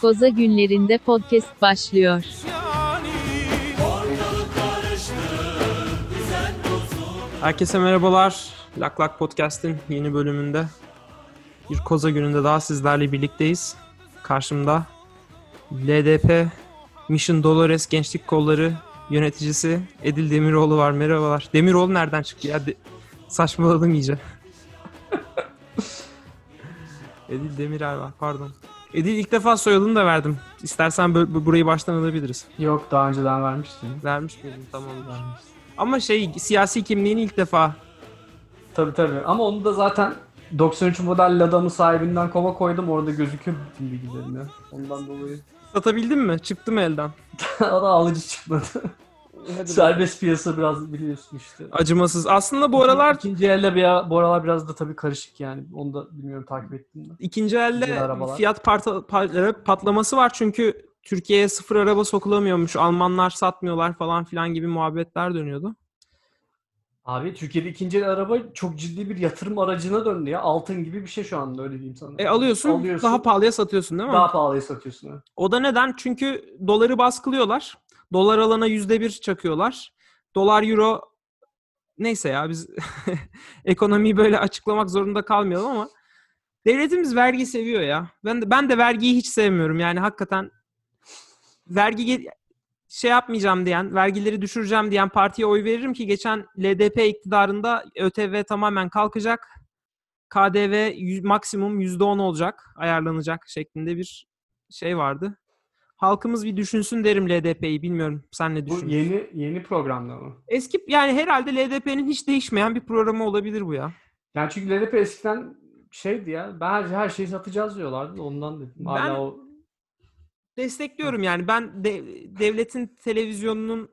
Koza günlerinde podcast başlıyor. Herkese merhabalar. Lak Lak Podcast'in yeni bölümünde bir koza gününde daha sizlerle birlikteyiz. Karşımda LDP Mission Dolores Gençlik Kolları yöneticisi Edil Demiroğlu var. Merhabalar. Demiroğlu nereden çıktı ya? De- saçmaladım iyice. Edil Demirer var pardon. Edil ilk defa soyadını da verdim. İstersen bö- bu- burayı baştan alabiliriz. Yok daha önceden vermiştim. Vermiş miydim? Tamam. Ama şey siyasi kimliğini ilk defa Tabii tabii ama onu da zaten 93 model Lada'mı sahibinden kova koydum orada gözüküyor bütün bilgilerim ya. Ondan dolayı. satabildin mi? Çıktı mı elden? o da alıcı çıkmadı. Serbest piyasa biraz biliyorsun işte. Acımasız. Aslında bu aralar İkinci elde bir, bu aralar biraz da tabii karışık yani. Onu da bilmiyorum takip ettim mi? ikinci elde arabalar. fiyat parta- par- patlaması var çünkü Türkiye'ye sıfır araba sokulamıyormuş. Almanlar satmıyorlar falan filan gibi muhabbetler dönüyordu. Abi Türkiye'de ikinci el araba çok ciddi bir yatırım aracına döndü ya. Altın gibi bir şey şu anda öyle diyeyim sana. E alıyorsun, Alıyorsun, daha pahalıya satıyorsun değil mi? Daha pahalıya satıyorsun. ha. O da neden? Çünkü doları baskılıyorlar. Dolar alana yüzde bir çakıyorlar. Dolar euro neyse ya biz ekonomiyi böyle açıklamak zorunda kalmayalım ama devletimiz vergi seviyor ya. Ben de, ben de vergiyi hiç sevmiyorum. Yani hakikaten vergi şey yapmayacağım diyen, vergileri düşüreceğim diyen partiye oy veririm ki geçen LDP iktidarında ÖTV tamamen kalkacak. KDV maksimum %10 olacak, ayarlanacak şeklinde bir şey vardı. Halkımız bir düşünsün derim LDP'yi. Bilmiyorum sen ne Bu düşünüyorsun? yeni yeni programda mı? Eski yani herhalde LDP'nin hiç değişmeyen bir programı olabilir bu ya. Yani çünkü LDP eskiden şeydi ya. Ben her, her şeyi satacağız diyorlardı. da Ondan dedim. Hala Ben- o Destekliyorum yani ben de, devletin televizyonunun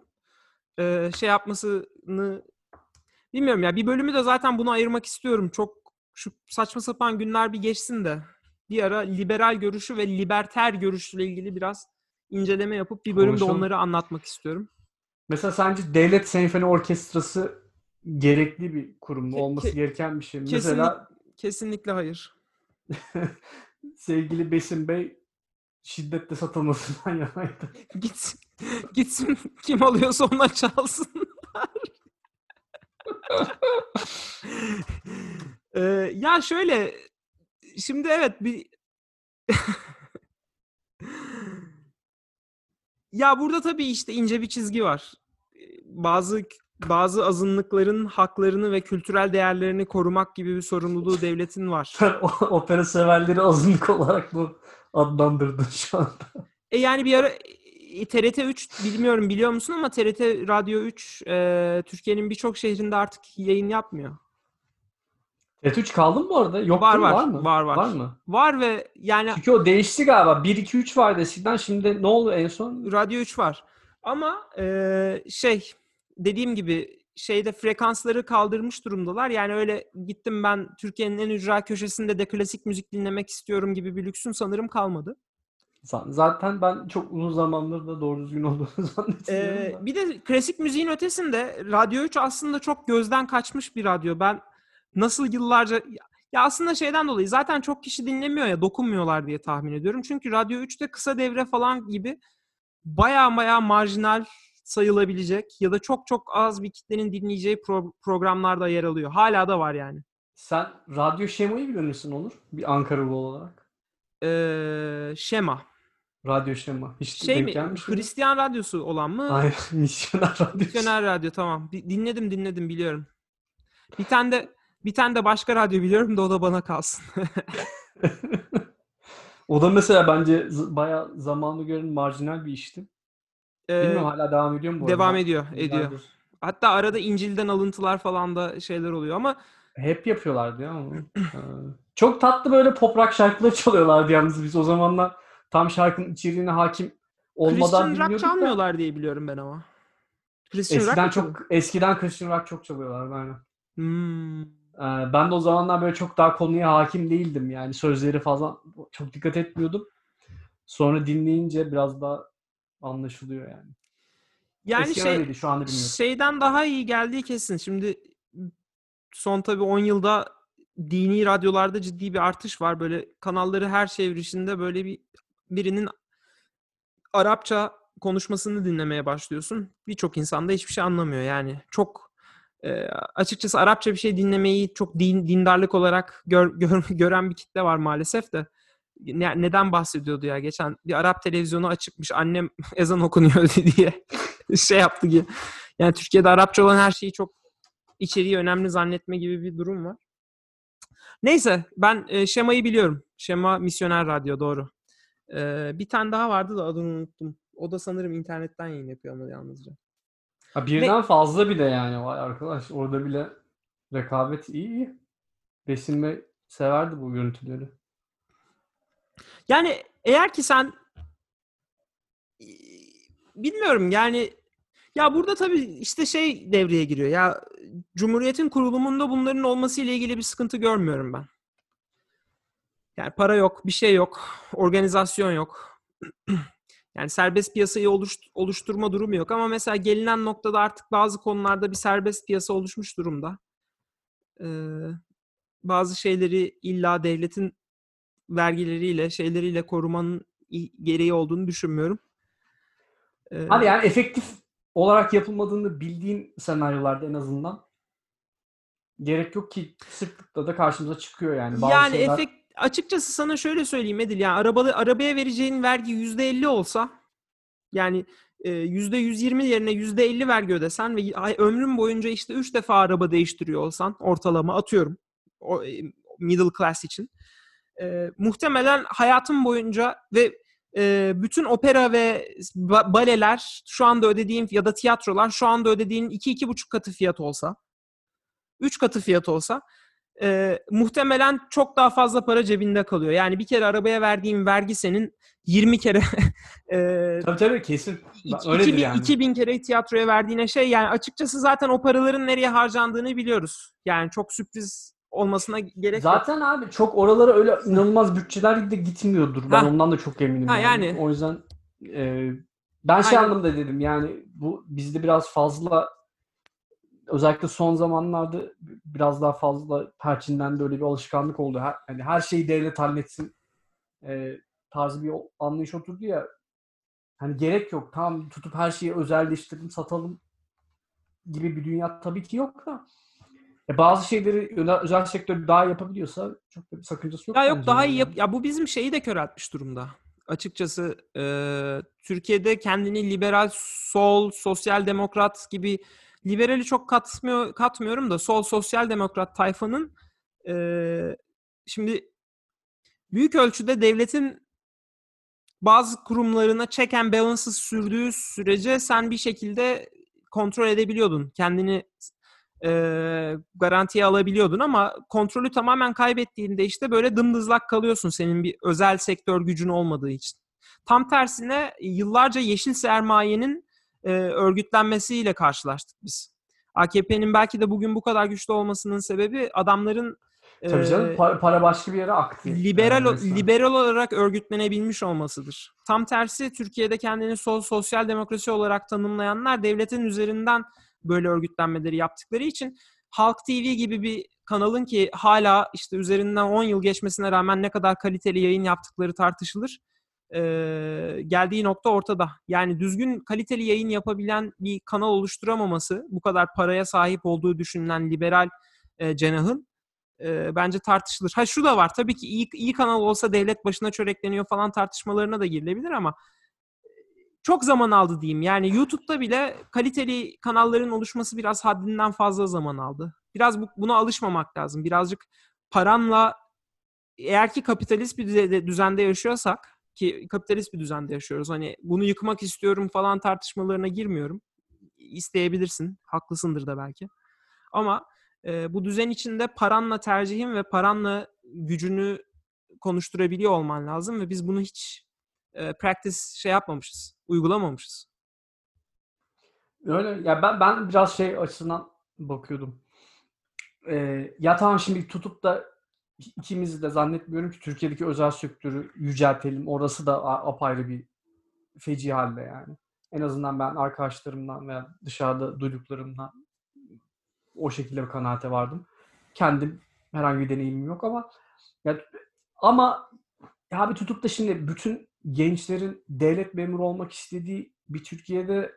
e, şey yapmasını bilmiyorum ya. Bir bölümü de zaten bunu ayırmak istiyorum. Çok şu saçma sapan günler bir geçsin de bir ara liberal görüşü ve liberter görüşüyle ilgili biraz inceleme yapıp bir bölümde Konuşalım. onları anlatmak istiyorum. Mesela sence devlet senfoni orkestrası gerekli bir kurum mu? Olması ke- gereken bir şey mi? Kesinlik- Mesela Kesinlikle hayır. sevgili Besim Bey şiddetle satılmasından yanaydı. Gitsin, gitsin kim alıyorsa ona çalsın. Ee, ya şöyle, şimdi evet bir ya burada tabii işte ince bir çizgi var. Bazı bazı azınlıkların haklarını ve kültürel değerlerini korumak gibi bir sorumluluğu devletin var. Sen o- opera severleri azınlık olarak bu adlandırdın şu anda. E yani bir ara e, TRT 3 bilmiyorum biliyor musun ama TRT Radyo 3 e, Türkiye'nin birçok şehrinde artık yayın yapmıyor. TET3 kaldı mı bu arada? Yok Var, mi? var. mı? Var, var. Var mı? Var ve yani Çünkü o değişti galiba. 1 2 3 vardı eskiden. Şimdi ne oldu en son? Radyo 3 var. Ama e, şey dediğim gibi şeyde frekansları kaldırmış durumdalar. Yani öyle gittim ben Türkiye'nin en ücra köşesinde de klasik müzik dinlemek istiyorum gibi bir lüksün sanırım kalmadı. Zaten ben çok uzun zamandır da doğru düzgün olduğunu zannetmiyorum. Ee, bir de klasik müziğin ötesinde Radyo 3 aslında çok gözden kaçmış bir radyo. Ben nasıl yıllarca ya aslında şeyden dolayı zaten çok kişi dinlemiyor ya dokunmuyorlar diye tahmin ediyorum. Çünkü Radyo 3'te kısa devre falan gibi baya baya marjinal sayılabilecek ya da çok çok az bir kitlenin dinleyeceği pro- programlarda yer alıyor. Hala da var yani. Sen Radyo Şema'yı bilir misin Onur? Bir Ankaralı olarak. Ee, Şema. Radyo Şema. Hiç Şey mi? Hristiyan radyosu olan mı? Hayır, misyoner radyo. Misyoner radyo tamam. Di- Dinledim dinledim biliyorum. Bir tane de bir tane de başka radyo biliyorum da o da bana kalsın. o da mesela bence bayağı zamanı gören marjinal bir işti. Ee, Bilmiyorum hala devam ediyor mu bu devam arada? ediyor, ediyor. Yıllardır. Hatta arada İncil'den alıntılar falan da şeyler oluyor ama Hep yapıyorlardı ya onu. Ee, Çok tatlı böyle pop rock şarkılar çalıyorlardı yalnız biz o zamanlar tam şarkının içeriğine hakim olmadan Christian rock da. çalmıyorlar diye biliyorum ben ama. Christian rock Eskiden mı çok eskiden Christian rock çok çalıyorlardı aynen. Hmm. Ee, ben de o zamanlar böyle çok daha konuya hakim değildim yani sözleri falan çok dikkat etmiyordum. Sonra dinleyince biraz daha anlaşılıyor yani. Yani Eskiden şey öyleydi, şu anda bilmiyorum. şeyden daha iyi geldiği kesin. Şimdi son tabii 10 yılda dini radyolarda ciddi bir artış var. Böyle kanalları her çevrişinde böyle bir birinin Arapça konuşmasını dinlemeye başlıyorsun. Birçok insan da hiçbir şey anlamıyor yani. Çok e, açıkçası Arapça bir şey dinlemeyi çok din, dindarlık olarak gör, gör, gören bir kitle var maalesef de. Ne, neden bahsediyordu ya? Geçen bir Arap televizyonu açıkmış. Annem ezan okunuyor diye şey yaptı ki. Yani Türkiye'de Arapça olan her şeyi çok içeriği önemli zannetme gibi bir durum var. Neyse ben e, şemayı biliyorum. Şema Misyoner Radyo doğru. E, bir tane daha vardı da adını unuttum. O da sanırım internetten yayın yapıyor ama yalnızca. Ha, birden fazla bir de yani vay arkadaş orada bile rekabet iyi. iyi. Besinme severdi bu görüntüleri. Yani eğer ki sen bilmiyorum yani ya burada tabii işte şey devreye giriyor. Ya Cumhuriyet'in kurulumunda bunların olması ile ilgili bir sıkıntı görmüyorum ben. Yani para yok, bir şey yok, organizasyon yok. yani serbest piyasayı oluş- oluşturma durumu yok ama mesela gelinen noktada artık bazı konularda bir serbest piyasa oluşmuş durumda. Ee, bazı şeyleri illa devletin vergileriyle, şeyleriyle korumanın gereği olduğunu düşünmüyorum. Ee, Hadi yani efektif olarak yapılmadığını bildiğin senaryolarda en azından gerek yok ki sıklıkla da karşımıza çıkıyor yani. Bazı yani şeyler... efekt açıkçası sana şöyle söyleyeyim Edil yani arabalı arabaya vereceğin vergi yüzde elli olsa yani yüzde yüz yirmi yerine yüzde elli vergi ödesen ve ömrün boyunca işte üç defa araba değiştiriyor olsan ortalama atıyorum o middle class için e, muhtemelen hayatım boyunca ve e, bütün opera ve ba- baleler şu anda ödediğin ya da tiyatrolar şu anda ödediğin iki iki buçuk katı fiyat olsa, üç katı fiyat olsa e, muhtemelen çok daha fazla para cebinde kalıyor. Yani bir kere arabaya verdiğin vergi senin 20 kere e, tabii tabii kesin. Öyledir 2000, yani. 2000 kere tiyatroya verdiğine şey yani açıkçası zaten o paraların nereye harcandığını biliyoruz. Yani çok sürpriz olmasına gerek Zaten yok. abi çok oralara öyle inanılmaz bütçeler de gitmiyordur. Ben ha. ondan da çok eminim. Ha, yani. yani. O yüzden e, ben şey Aynen. anlamda dedim yani bu bizde biraz fazla özellikle son zamanlarda biraz daha fazla perçinden böyle bir alışkanlık oldu. Her, yani her şeyi devlet halletsin e, tarzı bir anlayış oturdu ya. Hani gerek yok. Tam tutup her şeyi özelleştirelim, satalım gibi bir dünya tabii ki yok da e bazı şeyleri özel sektör daha yapabiliyorsa çok da bir sakıncası yok. Ya yok daha iyi yap. Ya bu bizim şeyi de köreltmiş durumda. Açıkçası e, Türkiye'de kendini liberal, sol, sosyal demokrat gibi liberali çok katmıyor, katmıyorum da sol sosyal demokrat tayfanın e, şimdi büyük ölçüde devletin bazı kurumlarına check and sürdüğü sürece sen bir şekilde kontrol edebiliyordun. Kendini e, garantiye alabiliyordun ama kontrolü tamamen kaybettiğinde işte böyle dımdızlak kalıyorsun senin bir özel sektör gücün olmadığı için. Tam tersine yıllarca yeşil sermayenin e, örgütlenmesiyle karşılaştık biz. AKP'nin belki de bugün bu kadar güçlü olmasının sebebi adamların Tabii canım para, para başka bir yere aktı. Liberal yani liberal olarak örgütlenebilmiş olmasıdır. Tam tersi Türkiye'de kendini sol sosyal demokrasi olarak tanımlayanlar devletin üzerinden böyle örgütlenmeleri yaptıkları için Halk TV gibi bir kanalın ki hala işte üzerinden 10 yıl geçmesine rağmen ne kadar kaliteli yayın yaptıkları tartışılır. Ee, geldiği nokta ortada. Yani düzgün kaliteli yayın yapabilen bir kanal oluşturamaması, bu kadar paraya sahip olduğu düşünülen liberal e, cenahın e, bence tartışılır. Ha şu da var tabii ki iyi, iyi kanal olsa devlet başına çörekleniyor falan tartışmalarına da girilebilir ama çok zaman aldı diyeyim. Yani YouTube'da bile kaliteli kanalların oluşması biraz haddinden fazla zaman aldı. Biraz bu, buna alışmamak lazım. Birazcık paranla eğer ki kapitalist bir düzende yaşıyorsak ki kapitalist bir düzende yaşıyoruz. Hani bunu yıkmak istiyorum falan tartışmalarına girmiyorum. İsteyebilirsin. Haklısındır da belki. Ama e, bu düzen içinde paranla tercihin ve paranla gücünü konuşturabiliyor olman lazım ve biz bunu hiç e, practice şey yapmamışız, uygulamamışız. Öyle. Ya ben ben biraz şey açısından bakıyordum. Ee, ya tamam şimdi tutup da ikimiz de zannetmiyorum ki Türkiye'deki özel sektörü yüceltelim. Orası da apayrı bir feci halde yani. En azından ben arkadaşlarımdan veya dışarıda duyduklarımdan o şekilde bir kanaate vardım. Kendim herhangi bir deneyimim yok ama ya, ama ya bir tutup da şimdi bütün gençlerin devlet memuru olmak istediği bir Türkiye'de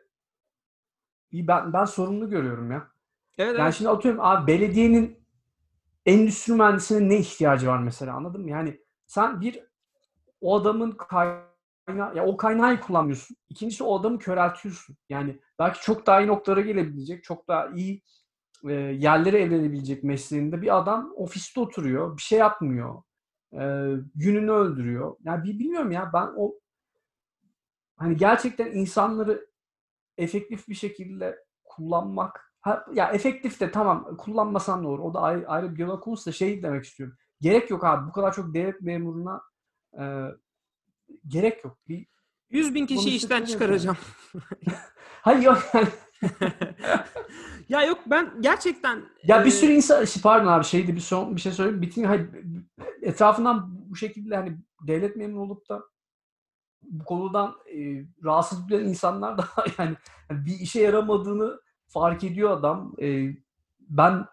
ben, ben sorunlu görüyorum ya. Evet, Yani evet. şimdi atıyorum abi belediyenin endüstri mühendisine ne ihtiyacı var mesela anladın mı? Yani sen bir o adamın kaynağı ya o kaynağı kullanmıyorsun. İkincisi o adamı köreltiyorsun. Yani belki çok daha iyi noktalara gelebilecek, çok daha iyi e, yerlere evlenebilecek mesleğinde bir adam ofiste oturuyor, bir şey yapmıyor. E, gününü öldürüyor. Yani bilmiyorum ya ben o hani gerçekten insanları efektif bir şekilde kullanmak ha, ya efektif de tamam kullanmasan da olur. O da ayrı, ayrı bir diyalog konusu da şey demek istiyorum. Gerek yok abi. Bu kadar çok devlet memuruna e, gerek yok. Bir, 100 bin kişiyi işten çıkaracağım. hayır yok yani. ya yok ben gerçekten Ya bir e, sürü insan şey, pardon abi şeydi bir son bir şey söyleyeyim. Bitin hayır, etrafından bu şekilde hani devlet memuru olup da bu konudan e, rahatsız duyan insanlar da yani bir işe yaramadığını fark ediyor adam. E, ben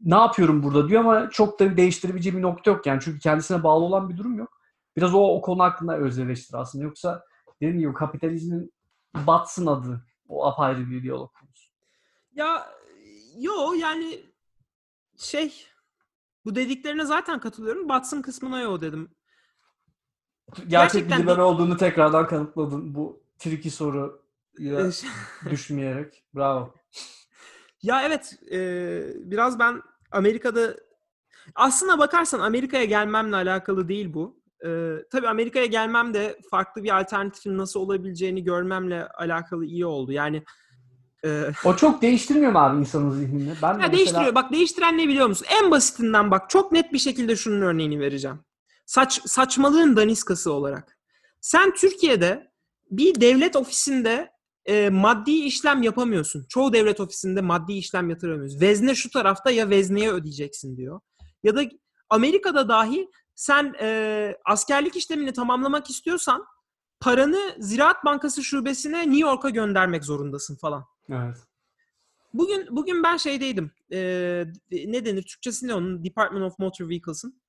ne, yapıyorum burada diyor ama çok da değiştirebileceği bir nokta yok yani. Çünkü kendisine bağlı olan bir durum yok. Biraz o, o konu hakkında öz eleştiri aslında. Yoksa dediğim gibi kapitalizmin batsın adı. O apayrı bir diyalog konusu. Ya yo yani şey bu dediklerine zaten katılıyorum. Batsın kısmına yo dedim. Gerçek Gerçekten liberal olduğunu tekrardan kanıtladın bu tricky soru Ee, düşmeyerek. Bravo. Ya evet e, biraz ben Amerika'da aslına bakarsan Amerika'ya gelmemle alakalı değil bu. E, tabii Amerika'ya gelmem de farklı bir alternatifin nasıl olabileceğini görmemle alakalı iyi oldu. Yani O çok değiştirmiyor mu abi insanın zihnini? Ben Ya mesela- değiştiriyor. Bak değiştiren ne biliyor musun? En basitinden bak çok net bir şekilde şunun örneğini vereceğim. Saç saçmalığın daniskası olarak. Sen Türkiye'de bir devlet ofisinde e, maddi işlem yapamıyorsun. Çoğu devlet ofisinde maddi işlem yatıramıyoruz. Vezne şu tarafta ya vezneye ödeyeceksin diyor. Ya da Amerika'da dahi sen e, askerlik işlemini tamamlamak istiyorsan paranı Ziraat Bankası şubesine New York'a göndermek zorundasın falan. Evet. Bugün bugün ben şeydeydim. Ee, ne denir? Türkçesi ne onun? Department of Motor Vehicles'ın.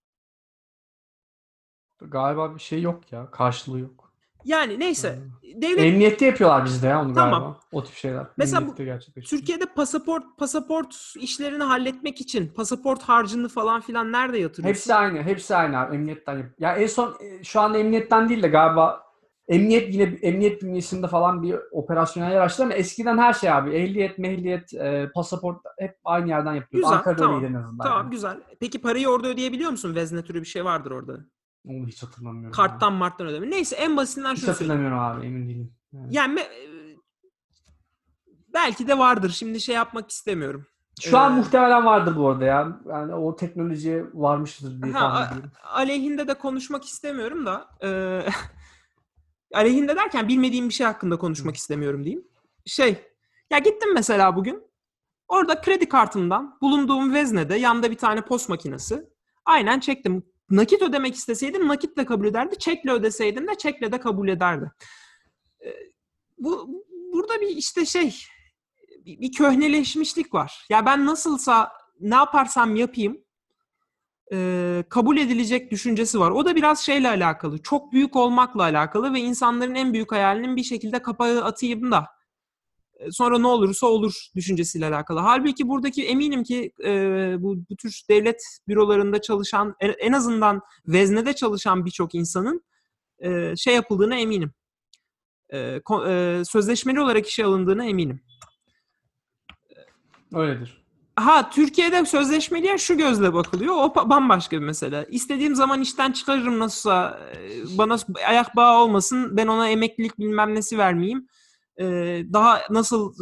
Galiba bir şey yok ya. Karşılığı yok. Yani neyse. Hmm. Devlet Emniyette yapıyorlar bizde ya onu Tamam. galiba. O tip şeyler. Mesela bu-. Türkiye'de pasaport pasaport işlerini halletmek için pasaport harcını falan filan nerede yatırıyorsun? Hepsi aynı. Hepsi aynı abi. Emniyetten yap. Ya en son e, şu anda emniyetten değil de galiba emniyet yine emniyet bünyesinde falan bir operasyonel açtı ama eskiden her şey abi. Ehliyet, mehliyet, e, pasaport hep aynı yerden yapılıyor. Güzel, Ankara'da tamam. en azından. Tamam yani. güzel. Peki parayı orada ödeyebiliyor musun? Vezne türü bir şey vardır orada. Onu hiç hatırlamıyorum. Karttan marttan ödeme. Neyse en basitinden Hiç şunu söyleyeyim. hatırlamıyorum abi emin değilim. Yani. Yani belki de vardır. Şimdi şey yapmak istemiyorum. Şu an Ee, muhtemelen vardır bu arada ya. Yani o teknolojiye varmıştır diye Ha, tahmin ediyorum. aleyhinde de konuşmak istemiyorum da e, aleyhinde derken bilmediğim bir şey hakkında konuşmak istemiyorum diyeyim. Şey, ya gittim mesela bugün. Orada kredi kartımdan bulunduğum veznede yanda bir tane post makinesi. Aynen çektim. Nakit ödemek isteseydim nakitle kabul ederdi. Çekle ödeseydim de çekle de kabul ederdi. E, bu burada bir işte şey bir, köhneleşmişlik var. Ya ben nasılsa ne yaparsam yapayım e, kabul edilecek düşüncesi var. O da biraz şeyle alakalı. Çok büyük olmakla alakalı ve insanların en büyük hayalinin bir şekilde kapağı atayım da sonra ne olursa olur düşüncesiyle alakalı. Halbuki buradaki eminim ki e, bu, bu tür devlet bürolarında çalışan en, en azından veznede çalışan birçok insanın e, şey yapıldığına eminim. E, ko- e, sözleşmeli olarak işe alındığına eminim. Öyledir. Ha Türkiye'de sözleşmeliye şu gözle bakılıyor. O bambaşka bir mesele. İstediğim zaman işten çıkarırım nasılsa e, bana ayak bağı olmasın. Ben ona emeklilik bilmem nesi vermeyeyim. E, Daha nasıl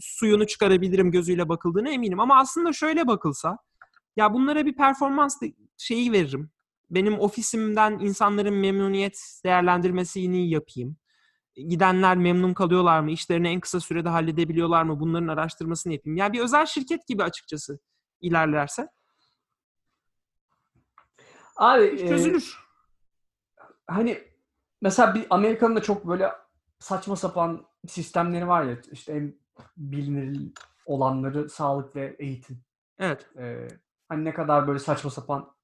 suyunu çıkarabilirim gözüyle bakıldığına eminim. Ama aslında şöyle bakılsa ya bunlara bir performans şeyi veririm. Benim ofisimden insanların memnuniyet değerlendirmesini yapayım gidenler memnun kalıyorlar mı? İşlerini en kısa sürede halledebiliyorlar mı? Bunların araştırmasını yapayım. Yani bir özel şirket gibi açıkçası ilerlerse Abi e, çözülür. hani mesela bir Amerika'nın da çok böyle saçma sapan sistemleri var ya işte en bilinir olanları sağlık ve eğitim. Evet. Ee, hani ne kadar böyle saçma sapan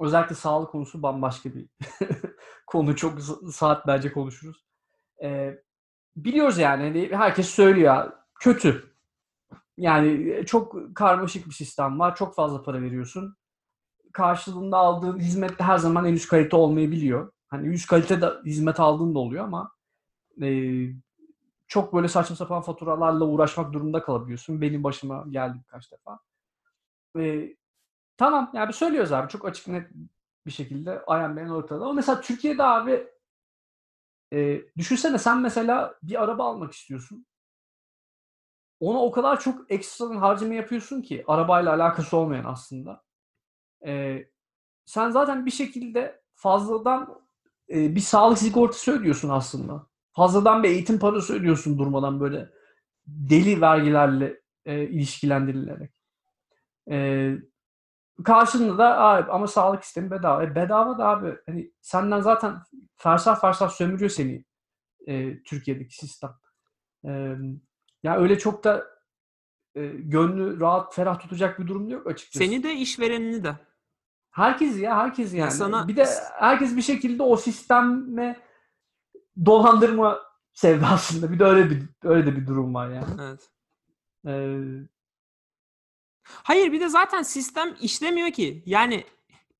özellikle sağlık konusu bambaşka bir konu çok sa- saatlerce konuşuruz. Ee, biliyoruz yani hani herkes söylüyor kötü. Yani çok karmaşık bir sistem var. Çok fazla para veriyorsun. Karşılığında aldığın hizmet de her zaman en üst kalite olmayabiliyor. Hani üst kalite de hizmet aldığın da oluyor ama e, çok böyle saçma sapan faturalarla uğraşmak durumunda kalabiliyorsun. Benim başıma geldi birkaç defa. E, tamam yani söylüyoruz abi çok açık net bir şekilde IMB'nin ortada. Ama mesela Türkiye'de abi e, düşünsene sen mesela bir araba almak istiyorsun. Ona o kadar çok ekstradan harcama yapıyorsun ki arabayla alakası olmayan aslında. E, sen zaten bir şekilde fazladan e, bir sağlık sigortası ödüyorsun aslında. Fazladan bir eğitim parası ödüyorsun durmadan böyle deli vergilerle e, ilişkilendirilerek. E, karşılığında da abi, ama sağlık sistemi bedava. E, bedava da abi hani senden zaten fersah fersah sömürüyor seni e, Türkiye'deki sistem. E, ya öyle çok da e, gönlü rahat ferah tutacak bir durum yok açıkçası. Seni de işverenini de. Herkes ya herkes yani. sana- Bir de herkes bir şekilde o sisteme dolandırma sevdasında. Bir de öyle bir öyle de bir durum var yani. Evet. Ee, Hayır bir de zaten sistem işlemiyor ki. Yani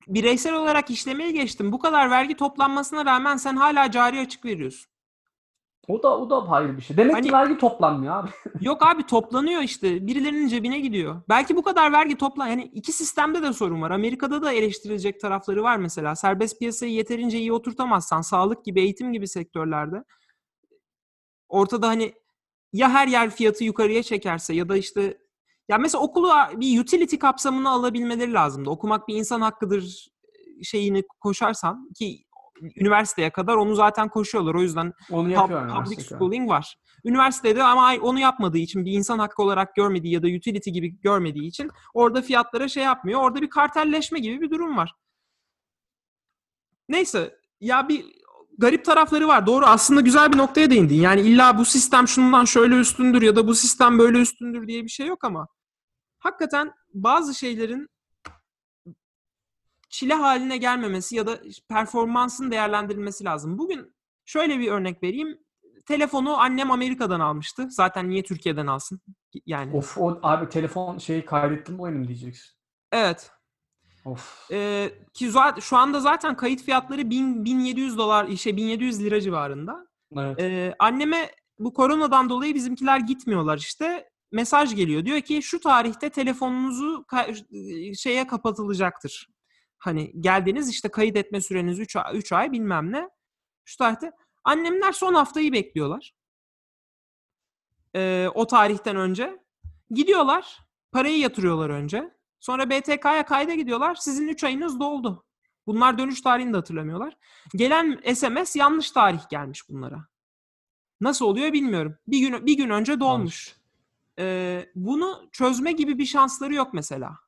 bireysel olarak işlemeye geçtim. Bu kadar vergi toplanmasına rağmen sen hala cari açık veriyorsun. O da o da hayır bir şey. Demek ki Hani- vergi toplanmıyor abi. Yok abi toplanıyor işte. Birilerinin cebine gidiyor. Belki bu kadar vergi toplan. Yani iki sistemde de sorun var. Amerika'da da eleştirilecek tarafları var mesela. Serbest piyasayı yeterince iyi oturtamazsan sağlık gibi, eğitim gibi sektörlerde ortada hani ya her yer fiyatı yukarıya çekerse ya da işte ya mesela okulu bir utility kapsamına alabilmeleri lazımdı. Okumak bir insan hakkıdır şeyini koşarsan ki üniversiteye kadar onu zaten koşuyorlar. O yüzden Onu Pub- public schooling var. Üniversitede ama onu yapmadığı için bir insan hakkı olarak görmediği ya da utility gibi görmediği için orada fiyatlara şey yapmıyor. Orada bir kartelleşme gibi bir durum var. Neyse ya bir garip tarafları var. Doğru aslında güzel bir noktaya değindin. Yani illa bu sistem şundan şöyle üstündür ya da bu sistem böyle üstündür diye bir şey yok ama hakikaten bazı şeylerin çile haline gelmemesi ya da performansın değerlendirilmesi lazım. Bugün şöyle bir örnek vereyim. Telefonu annem Amerika'dan almıştı. Zaten niye Türkiye'den alsın? Yani Of o abi telefon şeyi kaydettim benim diyeceksin. evet. Of. Ee, ki zaten şu anda zaten kayıt fiyatları 1000 1700 dolar şey 1700 lira civarında. Evet. Ee, anneme bu koronadan dolayı bizimkiler gitmiyorlar işte. Mesaj geliyor. Diyor ki şu tarihte telefonunuzu ka- şeye kapatılacaktır. Hani geldiniz işte kayıt etme süreniz 3 ay, 3 ay bilmem ne. Şu tarihte. Annemler son haftayı bekliyorlar. Ee, o tarihten önce. Gidiyorlar. Parayı yatırıyorlar önce. Sonra BTK'ya kayda gidiyorlar. Sizin 3 ayınız doldu. Bunlar dönüş tarihini de hatırlamıyorlar. Gelen SMS yanlış tarih gelmiş bunlara. Nasıl oluyor bilmiyorum. Bir gün bir gün önce dolmuş. Ee, bunu çözme gibi bir şansları yok mesela.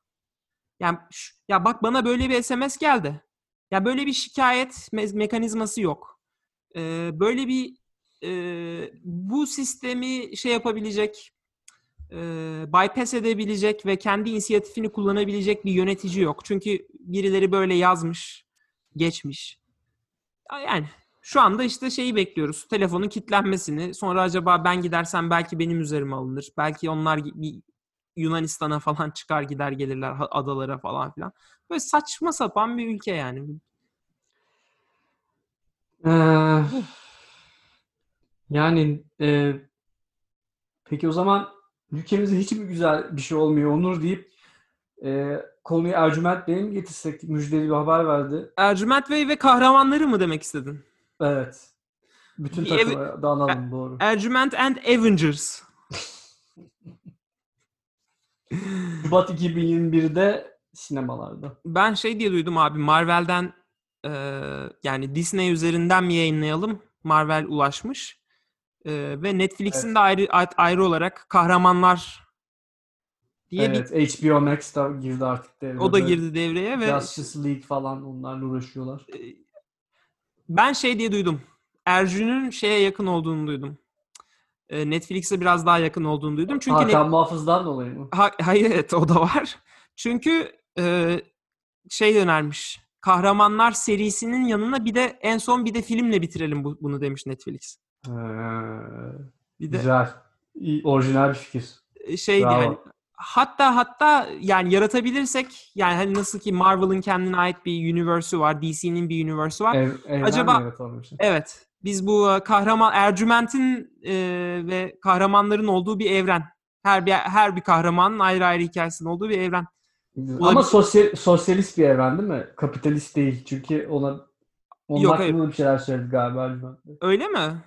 Yani ş- ya bak bana böyle bir SMS geldi. Ya böyle bir şikayet me- mekanizması yok. Ee, böyle bir e, bu sistemi şey yapabilecek, e, bypass edebilecek ve kendi inisiyatifini kullanabilecek bir yönetici yok. Çünkü birileri böyle yazmış, geçmiş. Ya Yani şu anda işte şeyi bekliyoruz. Telefonun kilitlenmesini. Sonra acaba ben gidersem belki benim üzerime alınır. Belki onlar bir Yunanistan'a falan çıkar gider gelirler adalara falan filan. Böyle saçma sapan bir ülke yani. Ee, yani e, peki o zaman ülkemizde hiç mi güzel bir şey olmuyor Onur deyip e, konuyu Ercüment Bey'e mi getirsek müjdeli bir haber verdi. Ercüment Bey ve kahramanları mı demek istedin? Evet. Bütün Bir ev- takıma dağılalım doğru. Ercüment and Avengers. Şubat 2021'de sinemalarda. Ben şey diye duydum abi Marvel'den e, yani Disney üzerinden mi yayınlayalım? Marvel ulaşmış. E, ve Netflix'in Evet. de ayrı ayrı olarak kahramanlar diye Evet, HBO Max da girdi artık bir devreye. o da girdi devreye ve Justice League falan onlarla uğraşıyorlar. ben şey diye duydum. Erjün'ün şeye yakın olduğunu duydum. E, Netflix'e biraz daha yakın olduğunu duydum. Çünkü Hakan Muhafız'dan dolayı mı? Ha- hayır evet o da var. Çünkü e, şey önermiş. kahramanlar serisinin yanına bir de en son bir de filmle bitirelim bu, bunu demiş Netflix. Ee, Bir de güzel. İyi, orijinal bir fikir. şey Bravo. yani hatta hatta yani yaratabilirsek yani hani nasıl ki Marvel'ın kendine ait bir universe'ü var, DC'nin bir universe'ü var. Ev, Acaba-? Evet. Biz bu e, kahraman Ercüment'in e, ve kahramanların olduğu bir evren. Her bir her bir kahramanın ayrı ayrı hikayesinin olduğu bir evren. Ama Olabilir. sosyal, sosyalist bir evren değil mi? Kapitalist değil. Çünkü ona onun Yok, hakkında bir şeyler söyledi galiba. Ercüment. Öyle mi?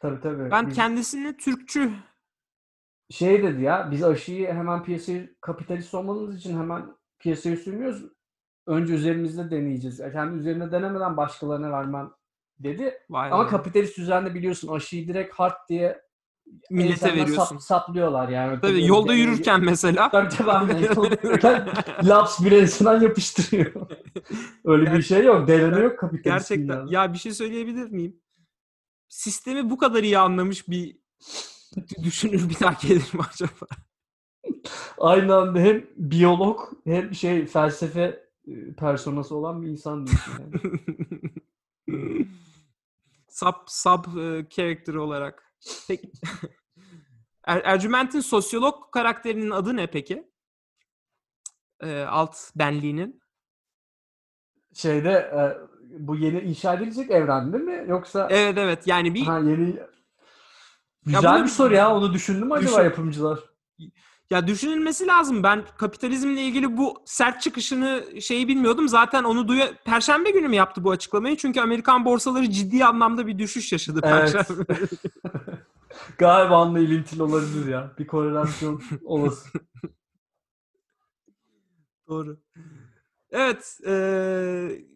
Tabii tabii. Ben Biz- kendisini Türkçü şey dedi ya biz aşıyı hemen piyasaya kapitalist olmamız için hemen piyasaya sürmüyoruz. Önce üzerimizde deneyeceğiz. Yani kendi üzerine denemeden başkalarına vermem dedi. Vay Ama be. kapitalist düzende biliyorsun aşıyı direkt hard diye millete veriyorsun. Sap, saplıyorlar yani. Tabii Öyle yolda deneyi- yürürken mesela. Tabii tabii aynen. Yolda yürürken laps bir enseden yapıştırıyor. Öyle bir şey yok. Deneme yok kapitalist Gerçekten. Ya bir şey söyleyebilir miyim? Sistemi bu kadar iyi anlamış bir düşünür bir daha gelir mi acaba? Aynı anda hem biyolog hem şey felsefe e, personası olan bir insan diyorsun yani. Sub sub e, character olarak. Peki. Er, Ercüment'in sosyolog karakterinin adı ne peki? E, alt benliğinin. Şeyde e, bu yeni inşa edilecek evren değil mi? Yoksa Evet evet yani bir ha yeni Güzel bunu bir soru ya. Onu düşündü mü acaba Düşün- yapımcılar? Ya düşünülmesi lazım. Ben kapitalizmle ilgili bu sert çıkışını şeyi bilmiyordum. Zaten onu duya Perşembe günü mü yaptı bu açıklamayı? Çünkü Amerikan borsaları ciddi anlamda bir düşüş yaşadı Evet. Perşembe. Galiba onunla ilintili olabilir ya. Bir korelasyon olası. Doğru. Evet. eee,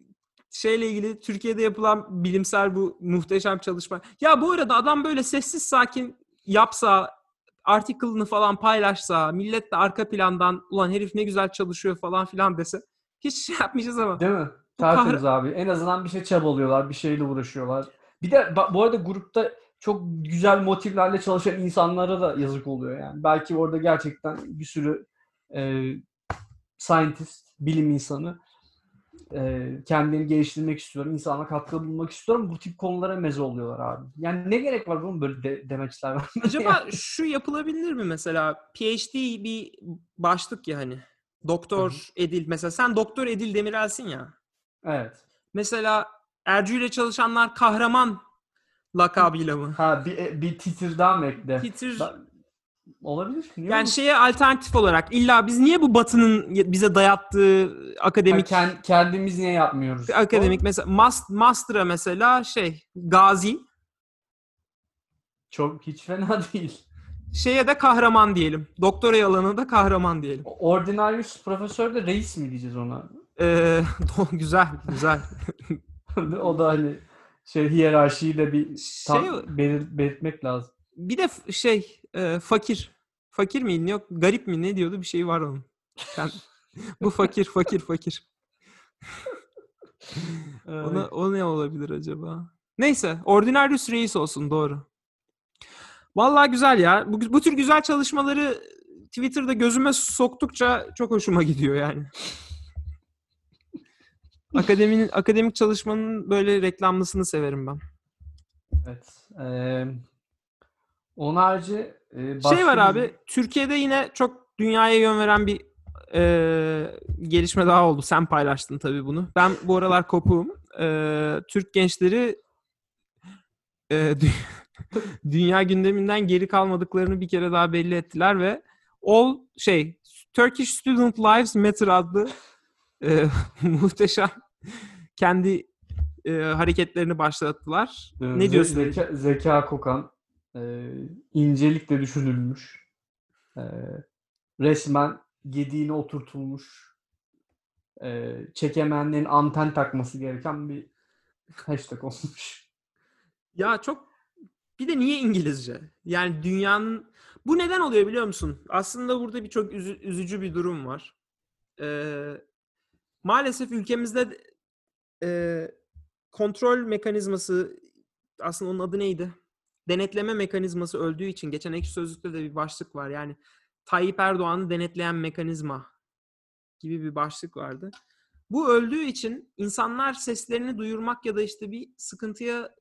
şeyle ilgili Türkiye'de yapılan bilimsel bu muhteşem çalışma. Ya bu arada adam böyle sessiz sakin yapsa, article'ını falan paylaşsa, millet de arka plandan ulan herif ne güzel çalışıyor falan filan dese hiç şey yapmayacağız ama. Değil mi? Bu kahra- Tertemiz abi. En azından bir şey çabalıyorlar. Bir şeyle uğraşıyorlar. Bir de bu arada grupta çok güzel motivlerle çalışan insanlara da yazık oluyor yani. Belki orada gerçekten bir sürü e, scientist, bilim insanı e, kendini geliştirmek istiyor, insana katkı bulmak istiyor ama bu tip konulara meze oluyorlar abi. Yani ne gerek var bunun böyle de- demeçler vermeye? Acaba şu yapılabilir mi mesela? PhD bir başlık ya hani. Doktor Edil mesela sen Doktor Edil Demirel'sin ya. Evet. Mesela Ercü ile çalışanlar kahraman lakabıyla mı? Ha bir, e, bir titir daha mı ekle? Titir Ben- Olabilir. Niye yani olmasın? şeye alternatif olarak illa biz niye bu Batı'nın bize dayattığı Ha, akademik ken- kendimiz niye yapmıyoruz? akademik mesela mas, master'a mesela şey Gazi Çok hiç fena değil. şeye de kahraman diyelim. Doktora alanına da kahraman diyelim. Ordinarius profesör de reis mi diyeceğiz ona? Ee, güzel güzel. o da hani şey hiyerarşiyi de bir tam Şey- belir- belirtmek lazım. Bir de şey e, fakir. Fakir miydi? Yok garip mi ne diyordu bir şey var onun. Ben- bu fakir fakir fakir. Ona, o ne olabilir acaba? Neyse. Ordinarius Reis olsun doğru. Vallahi güzel ya. Bu, bu tür güzel çalışmaları Twitter'da gözüme soktukça çok hoşuma gidiyor yani. Akademinin akademik çalışmanın böyle reklamlısını severim ben. Evet. Ee, onun harici e, Şey var abi. Türkiye'de yine çok dünyaya yön veren bir e, gelişme daha oldu. Sen paylaştın tabii bunu. Ben bu aralar kopuğum. E, Türk gençleri e, dü- dünya gündeminden geri kalmadıklarını bir kere daha belli ettiler ve All şey Turkish Student Lives Matter adlı e, muhteşem kendi e, hareketlerini başlattılar. e, Ne diyorsun? Zeka, zeka kokan, e, incelikle düşünülmüş, e, resmen gediğine oturtulmuş, e, çekemenlerin anten takması gereken bir hashtag olmuş. Ya çok bir de niye İngilizce? Yani dünyanın bu neden oluyor biliyor musun? Aslında burada bir çok üzü- üzücü bir durum var. Ee, maalesef ülkemizde e, kontrol mekanizması aslında onun adı neydi? Denetleme mekanizması öldüğü için geçen ekşi sözlükte de bir başlık var. Yani Tayyip Erdoğan'ı denetleyen mekanizma gibi bir başlık vardı. Bu öldüğü için insanlar seslerini duyurmak ya da işte bir sıkıntıya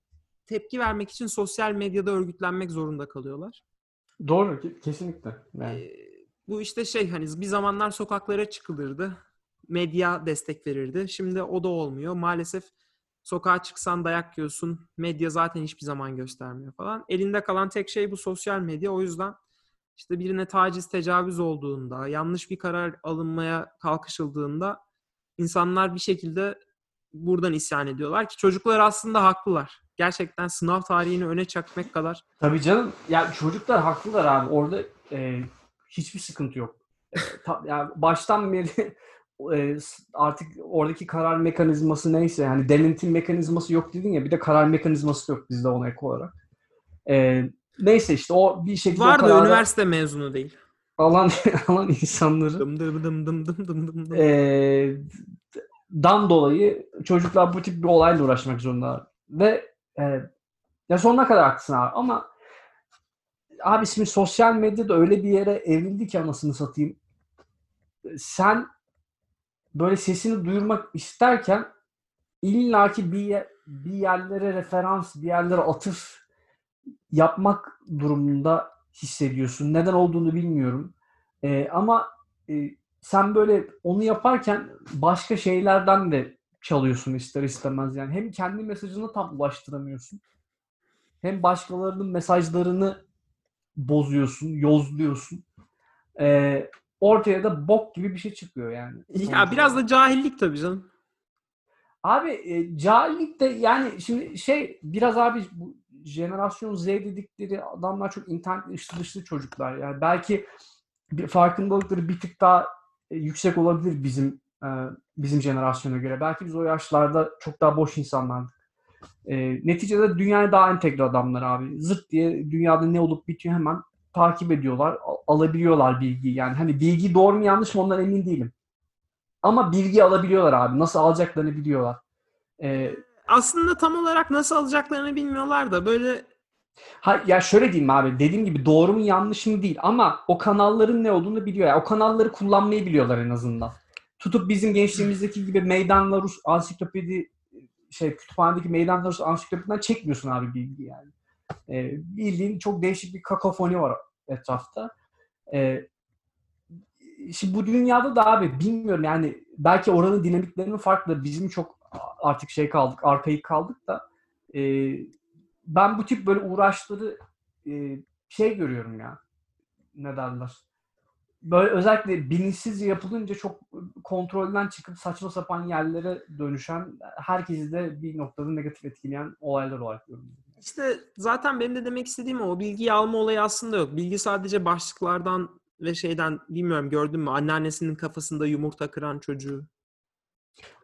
tepki vermek için sosyal medyada örgütlenmek zorunda kalıyorlar. Doğru. ke- Kesinlikle. Yani. Ee, bu işte şey hani bir zamanlar sokaklara çıkılırdı. Medya destek verirdi. Şimdi o da olmuyor. Maalesef sokağa çıksan dayak yiyorsun. Medya zaten hiçbir zaman göstermiyor falan. Elinde kalan tek şey bu sosyal medya. O yüzden işte birine taciz, tecavüz olduğunda, yanlış bir karar alınmaya kalkışıldığında insanlar bir şekilde buradan isyan ediyorlar ki çocuklar aslında haklılar. Gerçekten sınav tarihini öne çakmak kadar Tabii canım. Ya çocuklar haklılar abi. Orada e, hiçbir sıkıntı yok. E, ta- yani baştan beri e, artık oradaki karar mekanizması neyse yani denetim mekanizması yok dedin ya bir de karar mekanizması yok bizde ona ek olarak. E, neyse işte o bir şekilde var da üniversite mezunu değil. alan alan insanları Dım dım dım dım dım dım dım dım. e, dan dolayı çocuklar bu tip bir olayla uğraşmak zorunda. Ve e, ya sonuna kadar haklısın abi ama abi şimdi sosyal medyada öyle bir yere evrildi ki anasını satayım. Sen böyle sesini duyurmak isterken illaki bir, bir yerlere referans, bir yerlere atıf yapmak durumunda hissediyorsun. Neden olduğunu bilmiyorum. E, ama e, sen böyle onu yaparken başka şeylerden de çalıyorsun ister istemez yani. Hem kendi mesajını tam ulaştıramıyorsun. Hem başkalarının mesajlarını bozuyorsun, yozluyorsun. Ee, ortaya da bok gibi bir şey çıkıyor yani. Ya biraz da cahillik tabii canım. Abi e, cahillik de yani şimdi şey biraz abi bu jenerasyon Z dedikleri adamlar çok internet içli dışlı çocuklar. Yani belki bir farkındalıkları bir tık daha e, yüksek olabilir bizim e, bizim jenerasyona göre. Belki biz o yaşlarda çok daha boş insanlardık. E, neticede dünyaya daha entegre adamlar abi. Zırt diye dünyada ne olup bitiyor hemen takip ediyorlar. al- alabiliyorlar bilgiyi. Yani hani bilgi doğru mu yanlış mı ondan emin değilim. Ama bilgi alabiliyorlar abi. Nasıl alacaklarını biliyorlar. E, Aslında tam olarak nasıl alacaklarını bilmiyorlar da böyle Ha, ya şöyle diyeyim abi dediğim gibi doğru mu yanlış mı değil ama o kanalların ne olduğunu biliyor. ya o kanalları kullanmayı biliyorlar en azından. Tutup bizim gençliğimizdeki gibi Meydan Rus ansiklopedi şey kütüphanedeki Meydan Rus ansiklopediden çekmiyorsun abi bilgi yani. Ee, bildiğin çok değişik bir kakofoni var etrafta. Ee, şimdi bu dünyada da abi bilmiyorum yani belki oranın dinamiklerinin farklı. Bizim çok artık şey kaldık, arkaik kaldık da e, ben bu tip böyle uğraşları e, şey görüyorum ya. Ne derler? Böyle özellikle bilinçsizce yapılınca çok kontrolden çıkıp saçma sapan yerlere dönüşen, herkesi de bir noktada negatif etkileyen olaylar olarak görüyorum. İşte zaten benim de demek istediğim o. Bilgiyi alma olayı aslında yok. Bilgi sadece başlıklardan ve şeyden bilmiyorum gördün mü anneannesinin kafasında yumurta kıran çocuğu.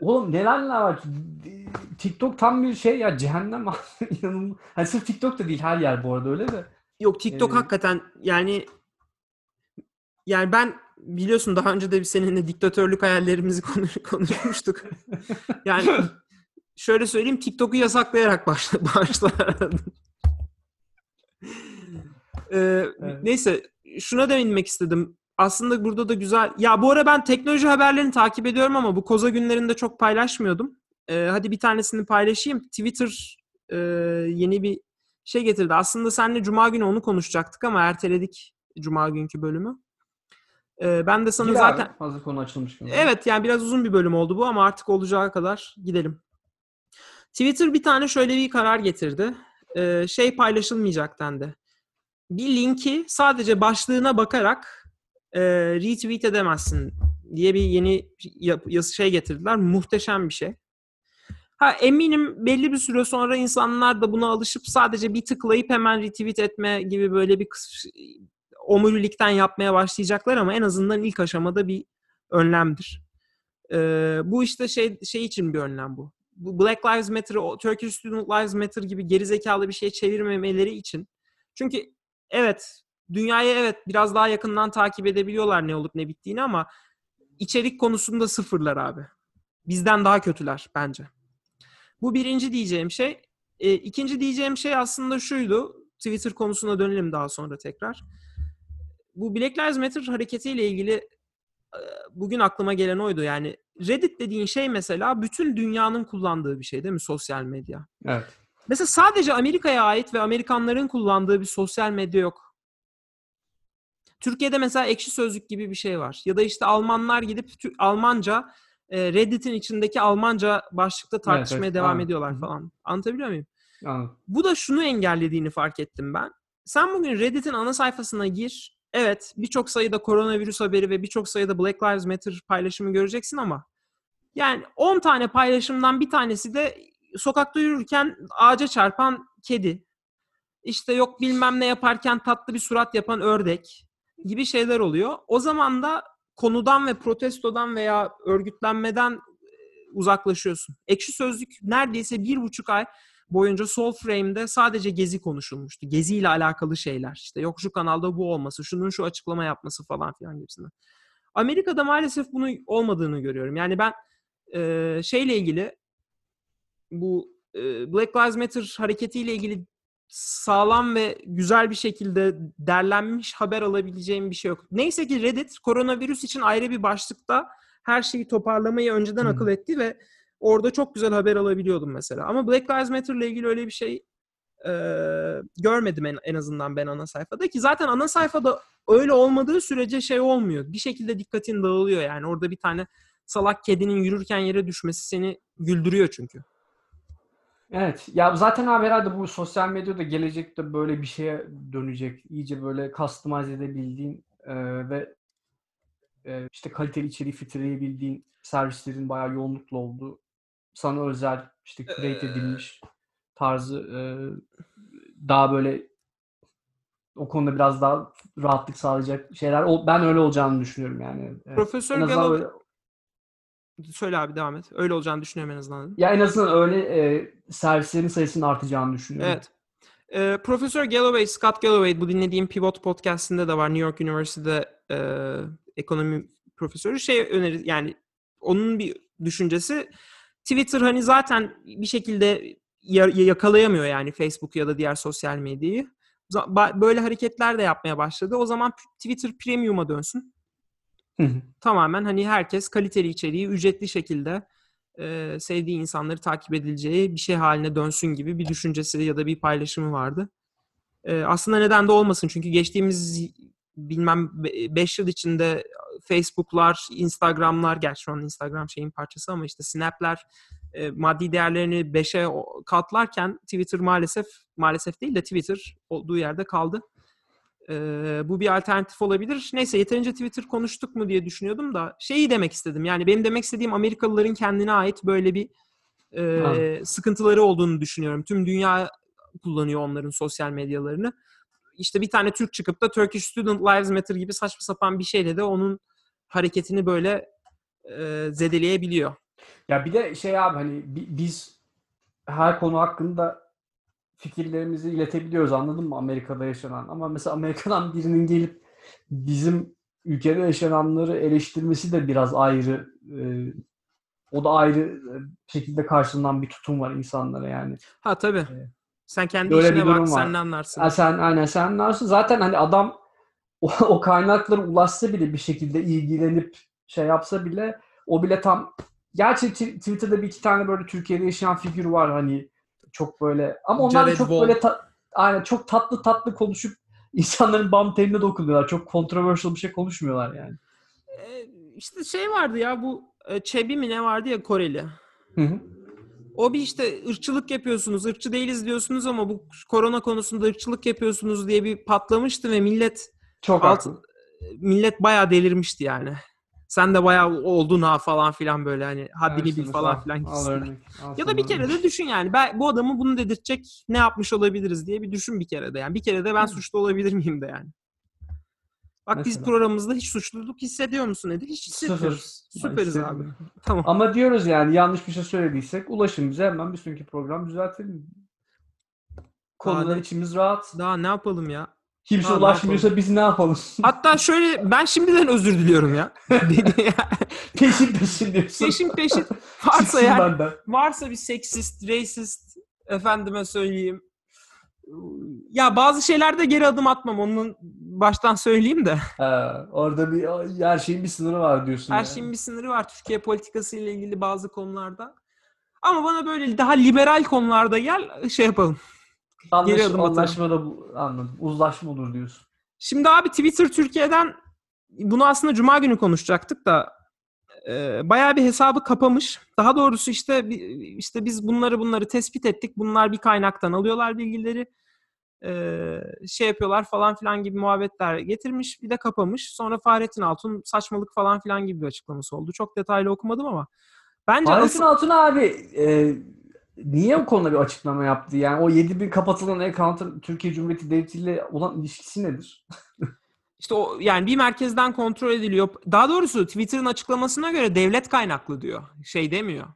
Oğlum neler neler var. TikTok tam bir şey ya cehennem inanılmaz. Hani sırf TikTok da değil her yer bu arada öyle de. Yok TikTok Ee, hakikaten yani yani ben biliyorsun daha önce de bir seninle diktatörlük hayallerimizi konuş, konuşmuştuk. Yani şöyle söyleyeyim TikTok'u yasaklayarak başla, başlar. Ee, Evet. Neyse şuna değinmek istedim. Aslında burada da güzel. Ya bu ara ben teknoloji haberlerini takip ediyorum ama bu koza günlerinde çok paylaşmıyordum. Ee, hadi bir tanesini paylaşayım. Twitter e, yeni bir şey getirdi. Aslında seninle Cuma günü onu konuşacaktık ama erteledik Cuma günkü bölümü. Ee, ben de sana Gir abi, zaten hazır konu açılmışken. Evet yani biraz uzun bir bölüm oldu bu ama artık olacağı kadar gidelim. Twitter bir tane şöyle bir karar getirdi. Ee, şey paylaşılmayacak dendi. Bir linki sadece başlığına bakarak e, retweet edemezsin diye bir yeni yasa şey getirdiler. Muhteşem bir şey. Ha eminim belli bir süre sonra insanlar da buna alışıp sadece bir tıklayıp hemen retweet etme gibi böyle bir omurilikten yapmaya başlayacaklar ama en azından ilk aşamada bir önlemdir. Ee, bu işte şey şey için bir önlem bu. Black Lives Matter, Turkish Student Lives Matter gibi gerizekalı bir şey çevirmemeleri için. Çünkü evet dünyayı evet biraz daha yakından takip edebiliyorlar ne olup ne bittiğini ama içerik konusunda sıfırlar abi. Bizden daha kötüler bence. Bu birinci diyeceğim şey. E, ikinci diyeceğim şey aslında şuydu. Twitter konusuna dönelim daha sonra tekrar. Bu Black Lives Matter hareketiyle ilgili e, bugün aklıma gelen oydu. Yani Reddit dediğin şey mesela bütün dünyanın kullandığı bir şey değil mi sosyal medya? Evet. Mesela sadece Amerika'ya ait ve Amerikanların kullandığı bir sosyal medya yok. Türkiye'de mesela ekşi sözlük gibi bir şey var. Ya da işte Almanlar gidip Almanca e, Reddit'in içindeki Almanca başlıkta tartışmaya evet, devam aynen. ediyorlar falan. Anlatabiliyor muyum? Anladım. Bu da şunu engellediğini fark ettim ben. Sen bugün Reddit'in ana sayfasına gir. Evet birçok sayıda koronavirüs haberi ve birçok sayıda Black Lives Matter paylaşımı göreceksin ama yani 10 tane paylaşımdan bir tanesi de sokakta yürürken ağaca çarpan kedi. İşte yok bilmem ne yaparken tatlı bir surat yapan ördek gibi şeyler oluyor. O zaman da konudan ve protestodan veya örgütlenmeden e, uzaklaşıyorsun. Ekşi Sözlük neredeyse bir buçuk ay boyunca Soul Frame'de sadece gezi konuşulmuştu. Gezi ile alakalı şeyler. İşte yok şu kanalda bu olması, şunun şu açıklama yapması falan filan gibisinden. Amerika'da maalesef bunu olmadığını görüyorum. Yani ben e, şeyle ilgili bu e, Black Lives Matter hareketiyle ilgili sağlam ve güzel bir şekilde derlenmiş haber alabileceğim bir şey yok. Neyse ki Reddit koronavirüs için ayrı bir başlıkta her şeyi toparlamayı önceden Hı. akıl etti ve orada çok güzel haber alabiliyordum mesela. Ama Black Lives Matter ile ilgili öyle bir şey e, görmedim en, en azından ben ana sayfada ki zaten ana sayfada öyle olmadığı sürece şey olmuyor. Bir şekilde dikkatin dağılıyor yani. Orada bir tane salak kedinin yürürken yere düşmesi seni güldürüyor çünkü. Evet. Ya zaten abi herhalde bu sosyal medyada gelecekte böyle bir şeye dönecek. İyice böyle customize edebildiğin e, ve e, işte kaliteli içeriği filtreleyebildiğin servislerin bayağı yoğunlukla olduğu sana özel işte create edilmiş tarzı e, daha böyle o konuda biraz daha rahatlık sağlayacak şeyler. O, ben öyle olacağını düşünüyorum yani. Profesör En Gallo... öyle- Söyle abi devam et. Öyle olacağını düşünüyorum en azından. ya en azından öyle e, servislerin sayısının artacağını düşünüyorum. Evet. Ee, Profesör Galloway, Scott Galloway bu dinlediğim Pivot podcastinde de var. New York University'de e, ekonomi profesörü şey önerir yani onun bir düşüncesi Twitter hani zaten bir şekilde ya- yakalayamıyor yani Facebook ya da diğer sosyal medyayı. Böyle hareketler de yapmaya başladı. O zaman Twitter Premium'a dönsün. Hı hı. Tamamen hani herkes kaliteli içeriği ücretli şekilde e, sevdiği insanları takip edileceği bir şey haline dönsün gibi bir düşüncesi ya da bir paylaşımı vardı. E, aslında neden de olmasın çünkü geçtiğimiz bilmem 5 yıl içinde Facebook'lar, Instagram'lar, gerçi şu an Instagram şeyin parçası ama işte Snap'ler e, maddi değerlerini 5'e katlarken Twitter maalesef maalesef değil de Twitter olduğu yerde kaldı. Ee, bu bir alternatif olabilir. Neyse yeterince Twitter konuştuk mu diye düşünüyordum da şeyi demek istedim. Yani benim demek istediğim Amerikalıların kendine ait böyle bir e, Ha. sıkıntıları olduğunu düşünüyorum. Tüm dünya kullanıyor onların sosyal medyalarını. İşte bir tane Türk çıkıp da Turkish Student Lives Matter gibi saçma sapan bir şeyle de onun hareketini böyle e, zedeleyebiliyor. Ya bir de şey abi hani bi- biz her konu hakkında fikirlerimizi iletebiliyoruz anladın mı Amerika'da yaşanan ama mesela Amerika'dan birinin gelip bizim ülkede yaşananları eleştirmesi de biraz ayrı e, o da ayrı e, şekilde karşılanan bir tutum var insanlara yani. Ha tabii. Evet. Sen kendi Böyle işine bak, var. sen ne anlarsın. Ha, sen aynen sen anlarsın. Zaten hani adam o, o kaynaklara ulaşsa bile bir şekilde ilgilenip şey yapsa bile o bile tam gerçi Tw- Twitter'da bir iki tane böyle Türkiye'de yaşayan figür var hani çok böyle ama onlar da Jared çok Wall. böyle ta- aynen çok tatlı tatlı konuşup insanların bam teline dokunuyorlar. Çok controversial bir şey konuşmuyorlar yani. E, işte şey vardı ya bu e, Çebi mi ne vardı ya Koreli. Hı hı. O bir işte ırkçılık yapıyorsunuz, ırkçı değiliz diyorsunuz ama bu korona konusunda ırkçılık yapıyorsunuz diye bir patlamıştı ve millet Çok Alt- haklı. millet bayağı delirmişti yani. Sen de bayağı oldun ha falan filan böyle hani haddini bil falan al- filan gibisinden. Ya da bir kere de düşün yani ben bu adamı bunu dedirtecek ne yapmış olabiliriz diye bir düşün bir kere de yani. Bir kere de ben suçlu olabilir miyim de yani. Bak biz Mesela. programımızda hiç suçluluk hissediyor musun Edil? Hiç hissetmiyoruz. Sıfır. Süperiz abi. Tamam. Ama diyoruz yani yanlış bir şey söylediysek ulaşın bize hemen bir sonraki program düzeltelim. Konuda içimiz rahat. Daha ne yapalım ya? Kimse ne ulaşmıyorsa biz ne yapalım? Hatta şöyle ben şimdiden özür diliyorum ya. Peşin peşin diyorsun. peşin peşin varsa yani varsa bir seksist, racist efendime söyleyeyim Ya bazı şeylerde geri adım atmam. Onun baştan söyleyeyim de. Ha, orada bir her şeyin bir sınırı var diyorsun. Her yani. şeyin bir sınırı var Türkiye politikası ile ilgili bazı konularda. Ama bana böyle daha liberal konularda gel şey yapalım. Anlaş, geri adım anlaşma da bu- anladım. Uzlaşma olur diyorsun. Şimdi abi Twitter Türkiye'den bunu aslında Cuma günü konuşacaktık da e, bayağı bir hesabı kapamış. Daha doğrusu işte işte biz bunları bunları tespit ettik. Bunlar bir kaynaktan alıyorlar bilgileri. E, şey yapıyorlar falan filan gibi muhabbetler getirmiş. Bir de kapamış. Sonra Fahrettin Altun saçmalık falan filan gibi bir açıklaması oldu. Çok detaylı okumadım ama. Bence Fahrettin asıl- Altun abi e, niye o konuda bir açıklama yaptı? Yani o 7000 kapatılan account'ın Türkiye Cumhuriyeti Devleti ile olan ilişkisi nedir? İşte o yani bir merkezden kontrol ediliyor. Daha doğrusu Twitter'ın açıklamasına göre devlet kaynaklı diyor. Şey demiyor.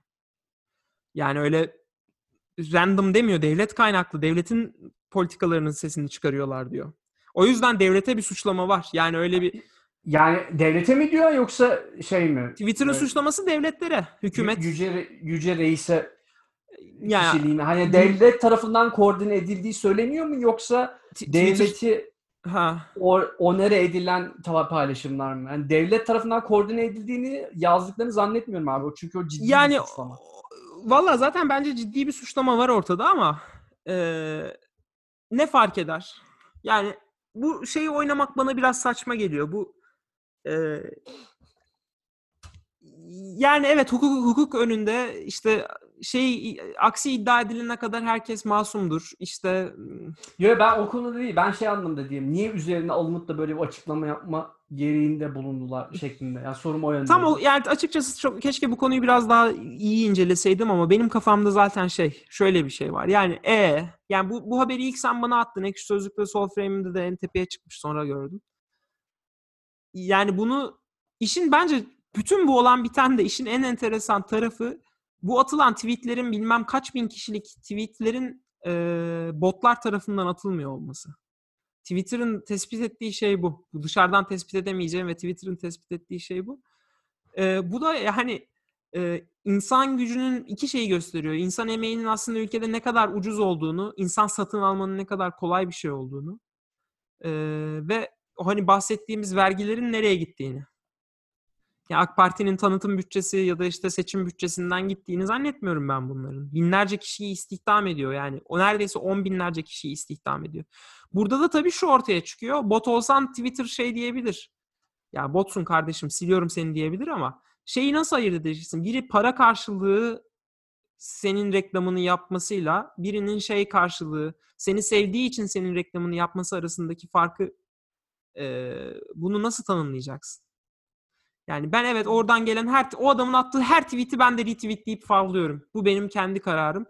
Yani öyle random demiyor. Devlet kaynaklı. Devletin politikalarının sesini çıkarıyorlar diyor. O yüzden devlete bir suçlama var. Yani öyle bir Yani devlete mi diyor yoksa şey mi? Twitter'ın Evet. suçlaması devletlere, hükümet. Yü- Yüce, yüce reise yani kişiliğine. Hani devlet tarafından koordine edildiği söyleniyor mu yoksa devleti ha onere edilen paylaşımlar mı? Yani devlet tarafından koordine edildiğini yazdıklarını zannetmiyorum abi. Çünkü o ciddi yani bir suçlama. valla zaten bence ciddi bir suçlama var ortada ama eee, ne fark eder? Yani bu şeyi oynamak bana biraz saçma geliyor. Bu eee, yani evet hukuk hukuk önünde işte şey aksi iddia edilene kadar herkes masumdur. İşte Yo ben o konuda değil. Ben şey anlamda diyeyim. Niye üzerine alınıp da böyle bir açıklama yapma gereğinde bulundular şeklinde. Yani sorum o yönde. Tam o yani açıkçası çok keşke bu konuyu biraz daha iyi inceleseydim ama benim kafamda zaten şey şöyle bir şey var. Yani e yani bu bu haberi ilk sen bana attın. Ekşi Sözlük'te Sol Frame'de de en tepeye çıkmış sonra gördüm. Yani bunu işin bence bütün bu olan biten de işin en enteresan tarafı bu atılan tweetlerin bilmem kaç bin kişilik tweetlerin e, botlar tarafından atılmıyor olması. Twitter'ın tespit ettiği şey bu. Dışarıdan tespit edemeyeceğim ve Twitter'ın tespit ettiği şey bu. Ee, bu da yani e, insan gücünün iki şeyi gösteriyor. İnsan emeğinin aslında ülkede ne kadar ucuz olduğunu, insan satın almanın ne kadar kolay bir şey olduğunu ee, ve hani bahsettiğimiz vergilerin nereye gittiğini. Yani AK Parti'nin tanıtım bütçesi ya da işte seçim bütçesinden gittiğini zannetmiyorum ben bunların. Binlerce kişiyi istihdam ediyor yani. O neredeyse on binlerce kişiyi istihdam ediyor. Burada da tabii şu ortaya çıkıyor. Bot olsan Twitter şey diyebilir. Ya botsun kardeşim siliyorum seni diyebilir ama şeyi nasıl ayırt edeceksin? Biri para karşılığı senin reklamını yapmasıyla birinin şey karşılığı seni sevdiği için senin reklamını yapması arasındaki farkı e, bunu nasıl tanımlayacaksın? Yani ben evet oradan gelen her o adamın attığı her tweet'i ben de retweetleyip favlıyorum. Bu benim kendi kararım.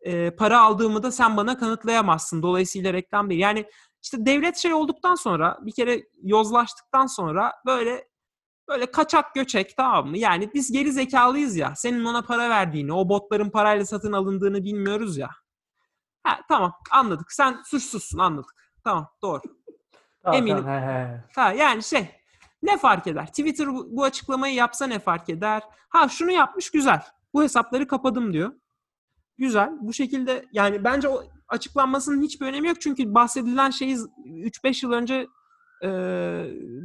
E, para aldığımı da sen bana kanıtlayamazsın. Dolayısıyla reklam değil. Yani işte devlet şey olduktan sonra bir kere yozlaştıktan sonra böyle böyle kaçak göçek tamam mı? Yani biz geri zekalıyız ya. Senin ona para verdiğini, o botların parayla satın alındığını bilmiyoruz ya. Ha tamam anladık. Sen suçsuzsun anladık. Tamam doğru. Tamam, eminim. tamam, he, he. Ha yani şey ne fark eder? Twitter bu, açıklamayı yapsa ne fark eder? Ha şunu yapmış güzel. Bu hesapları kapadım diyor. Güzel. Bu şekilde yani bence o açıklanmasının hiçbir önemi yok. Çünkü bahsedilen şey 3-5 yıl önce e,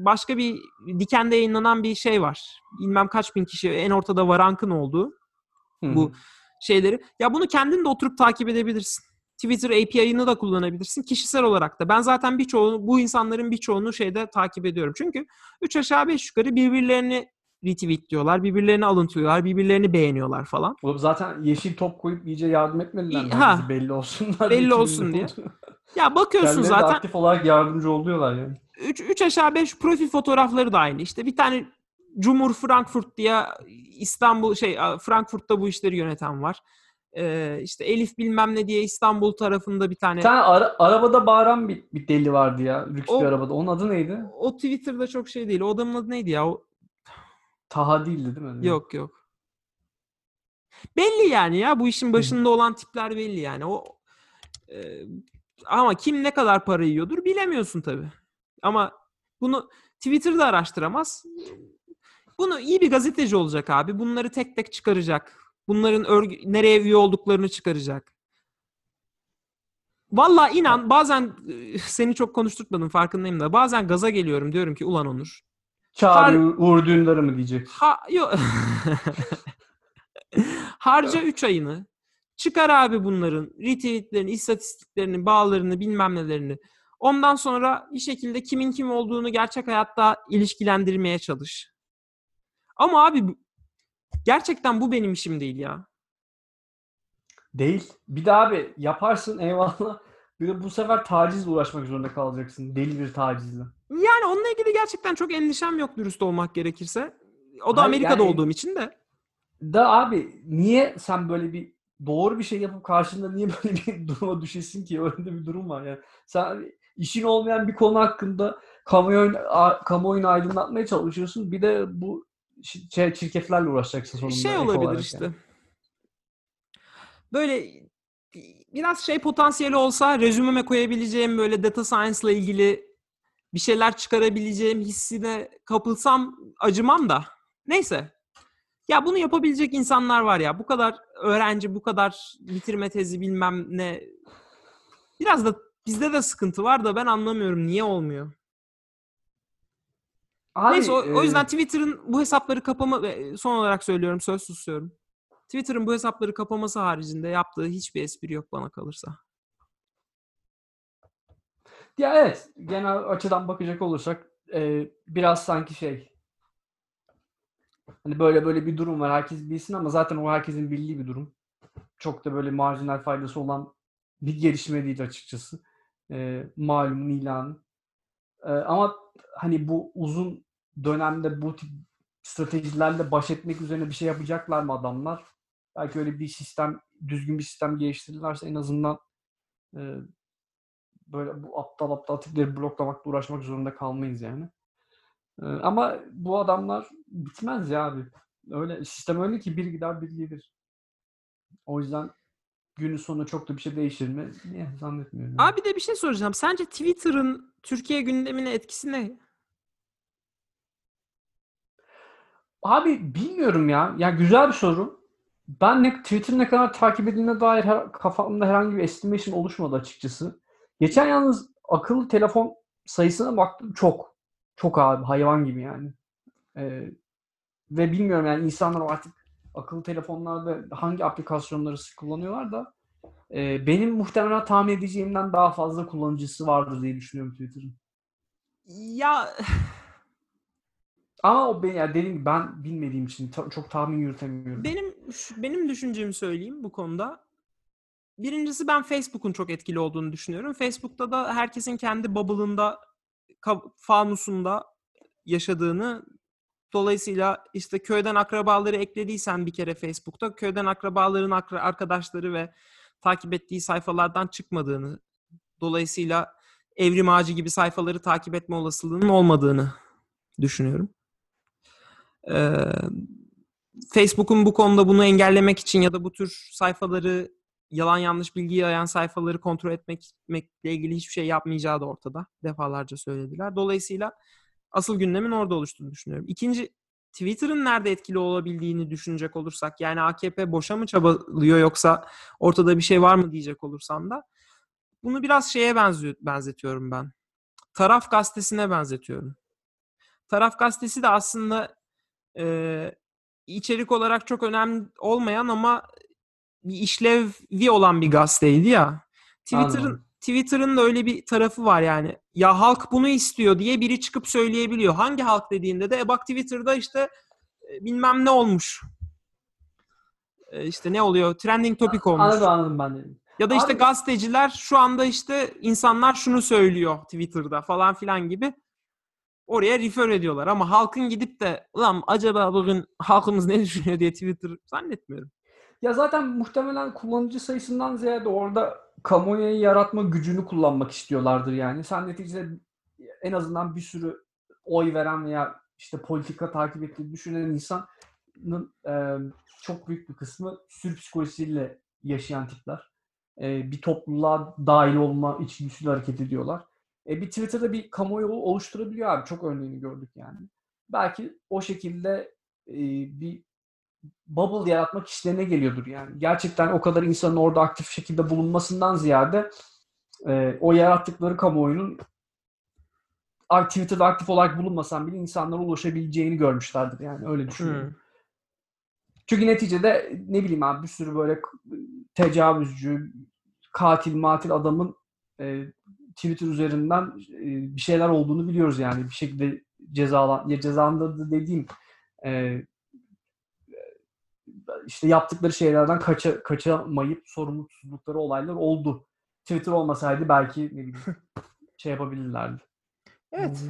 başka bir dikende yayınlanan bir şey var. Bilmem kaç bin kişi en ortada varankın olduğu Hı bu şeyleri. Ya bunu kendin de oturup takip edebilirsin. Twitter API'ını da kullanabilirsin. Kişisel olarak da. Ben zaten birçoğunu, bu insanların birçoğunu şeyde takip ediyorum. Çünkü 3 aşağı 5 yukarı birbirlerini retweetliyorlar, birbirlerini alıntılıyorlar, birbirlerini beğeniyorlar falan. Oğlum zaten yeşil top koyup iyice yardım etmediler mi? Ha. Belli olsunlar. Belli olsun diye. Ya bakıyorsun Kendileri zaten aktif olarak yardımcı oluyorlar yani. 3, 3 aşağı 5 profil fotoğrafları da aynı. İşte bir tane Cumhur Frankfurt diye İstanbul şey Frankfurt'ta bu işleri yöneten var. Ee, işte Elif bilmem ne diye İstanbul tarafında bir tane. Tane ara- arabada bağıran bir, bir deli vardı ya. Lüks O- bir arabada. Onun adı neydi? O Twitter'da çok şey değil. O adamın adı neydi ya? O, Taha değildi değil mi? yok yok. Belli yani ya bu işin başında olan tipler belli yani. O e, ama kim ne kadar para yiyordur bilemiyorsun tabii. Ama bunu Twitter'da araştıramaz. Bunu iyi bir gazeteci olacak abi. Bunları tek tek çıkaracak. Bunların örgü, nereye üye olduklarını çıkaracak. Valla inan bazen seni çok konuşturtmadım farkındayım da bazen gaza geliyorum diyorum ki ulan Onur. Çağrı Har- Uğur Dündar'ı mı diyecek? Ha yok. Harca 3 ayını. Çıkar abi bunların retweetlerini, istatistiklerini, bağlarını, bilmem nelerini. Ondan sonra bir şekilde kimin kim olduğunu gerçek hayatta ilişkilendirmeye çalış. Ama abi gerçekten bu benim işim değil ya. Değil. Bir de abi yaparsın eyvallah. Bir de bu sefer tacizle uğraşmak zorunda kalacaksın. Deli bir tacizle. Yani onunla ilgili gerçekten çok endişem yok dürüst olmak gerekirse. O da Hayır, Amerika'da yani- olduğum için de. Da abi niye sen böyle bir doğru bir şey yapıp karşında niye böyle bir duruma düşesin ki? Öyle bir durum var yani. Sen işin olmayan bir konu hakkında kamuoyunu, a- kamuoyunu aydınlatmaya çalışıyorsun. Bir de bu şey, çirkeflerle uğraşacaksın sonunda. şey olabilir işte. yani. Böyle biraz şey potansiyeli olsa rezümeme koyabileceğim böyle data science ile ilgili bir şeyler çıkarabileceğim hissine kapılsam acımam da. Neyse. Ya bunu yapabilecek insanlar var ya. Bu kadar öğrenci, bu kadar bitirme tezi bilmem ne. Biraz da bizde de sıkıntı var da ben anlamıyorum niye olmuyor. Abi, Neyse o, o e, yüzden Twitter'ın bu hesapları kapama ve son olarak söylüyorum söz susuyorum. Twitter'ın bu hesapları kapaması haricinde yaptığı hiçbir espri yok bana kalırsa. Ya evet, genel açıdan bakacak olursak e, biraz sanki şey hani böyle böyle bir durum var herkes bilsin ama zaten o herkesin bildiği bir durum. Çok da böyle marjinal faydası olan bir gelişme değil açıkçası. E, malumun ilanı. E, ama hani bu uzun dönemde bu tip stratejilerle baş etmek üzerine bir şey yapacaklar mı adamlar? Belki öyle bir sistem, düzgün bir sistem geliştirirlerse en azından e, böyle bu aptal aptal tipleri bloklamakla uğraşmak zorunda kalmayız yani. Ee, ama bu adamlar bitmez ya abi. Öyle sistem öyle ki bir gider bir gelir. O yüzden günün sonunda çok da bir şey değişir mi? Niye zannetmiyorum. yani. Abi de bir şey soracağım. Sence Twitter'ın Türkiye gündemine etkisi ne? Abi bilmiyorum ya. Ya güzel bir soru. Ben ne, Twitter'ın ne kadar takip edildiğine dair her, kafamda herhangi bir estimation oluşmadı açıkçası. Geçen yalnız akıllı telefon sayısına baktım çok. Çok abi hayvan gibi yani. Ee, ve bilmiyorum yani insanlar artık akıllı telefonlarda hangi aplikasyonları sık kullanıyorlar da e, benim muhtemelen tahmin edeceğimden daha fazla kullanıcısı vardır diye düşünüyorum Twitter'ın. Ya Ama o ben, yani gibi ben bilmediğim için ta- çok tahmin yürütemiyorum. benim benim düşüncemi söyleyeyim bu konuda. Birincisi ben Facebook'un çok etkili olduğunu düşünüyorum. Facebook'ta da herkesin kendi bubble'ında, fanusunda yaşadığını dolayısıyla işte köyden akrabaları eklediysen bir kere Facebook'ta köyden akrabaların akra- arkadaşları ve takip ettiği sayfalardan çıkmadığını dolayısıyla evrim ağacı gibi sayfaları takip etme olasılığının olmadığını düşünüyorum. Ee, Facebook'un bu konuda bunu engellemek için ya da bu tür sayfaları yalan yanlış bilgi yayan sayfaları kontrol etmek, etmekle ilgili hiçbir şey yapmayacağı da ortada. Defalarca söylediler. Dolayısıyla asıl gündemin orada oluştuğunu düşünüyorum. İkinci Twitter'ın nerede etkili olabildiğini düşünecek olursak yani AKP boşa mı çabalıyor yoksa ortada bir şey var mı diyecek olursam da bunu biraz şeye benziyor, benzetiyorum ben. Taraf gazetesine benzetiyorum. Taraf gazetesi de aslında e, içerik olarak çok önemli olmayan ama bir işlevi olan bir gazeteydi ya. Twitter'ın. Twitter'ın da öyle bir tarafı var yani. Ya halk bunu istiyor diye biri çıkıp söyleyebiliyor. Hangi halk dediğinde de e bak Twitter'da işte e, bilmem ne olmuş. E, işte ne oluyor? Trending topic olmuş. Anladım anladım ben de. Ya da işte Abi- gazeteciler şu anda işte insanlar şunu söylüyor Twitter'da falan filan gibi oraya refer ediyorlar. Ama halkın gidip de ulan acaba bugün halkımız ne düşünüyor diye Twitter zannetmiyorum. Ya zaten muhtemelen kullanıcı sayısından ziyade orada kamuoyu yaratma gücünü kullanmak istiyorlardır yani. Sen neticede en azından bir sürü oy veren veya işte politika takip ettiğini düşünen insanın e, çok büyük bir kısmı sürü psikolojisiyle yaşayan tipler. E, bir topluluğa dahil olma içgüdüsüyle hareket ediyorlar. E, bir Twitter'da bir kamuoyu oluşturabiliyor abi. Çok örneğini gördük yani. Belki o şekilde e, bir bubble yaratmak işlerine geliyordur yani. Gerçekten o kadar insanın orada aktif şekilde bulunmasından ziyade e, o yarattıkları kamuoyunun Twitter'da aktif olarak bulunmasan bile insanlara ulaşabileceğini görmüşlerdir. Yani öyle düşünüyorum. Hmm. Çünkü neticede ne bileyim abi bir sürü böyle tecavüzcü, katil, matil adamın e, Twitter üzerinden e, bir şeyler olduğunu biliyoruz yani. Bir şekilde cezalan, ya cezalandırdı dediğim e, işte yaptıkları şeylerden kaça, kaçamayıp sorumlulukları olaylar oldu. Twitter olmasaydı belki ne bileyim şey yapabilirlerdi. Evet.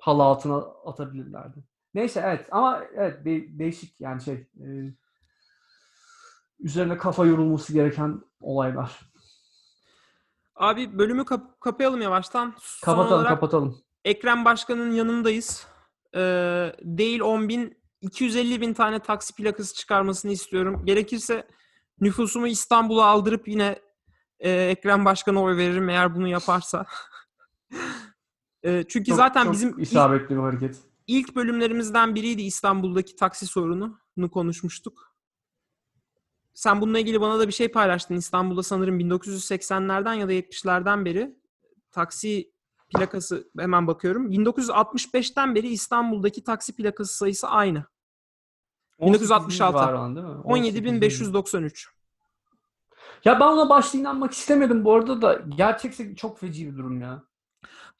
Halı altına atabilirlerdi. Neyse evet ama evet de- değişik yani şey e, üzerine kafa yorulması gereken olaylar. Abi bölümü kap- kapayalım yavaştan. Son Kapatalım olarak kapatalım. Ekrem Başkan'ın yanındayız. Ee, değil 10 bin, 250 bin tane taksi plakası çıkarmasını istiyorum. Gerekirse nüfusumu İstanbul'a aldırıp yine e, Ekrem Başkan'a oy veririm eğer bunu yaparsa. E, çünkü Çok- zaten çok bizim ilk, isabetli bir hareket. ilk bölümlerimizden biriydi İstanbul'daki taksi sorununu konuşmuştuk. Sen bununla ilgili bana da bir şey paylaştın. İstanbul'da sanırım 1980'lerden ya da 70'lerden beri taksi plakası hemen bakıyorum. 1965'ten beri İstanbul'daki taksi plakası sayısı aynı. 1966. 18.000 civarı değil mi? 18.000. 17.593. Ya ben ona başta inanmak istemedim bu arada da gerçekten çok feci bir durum ya.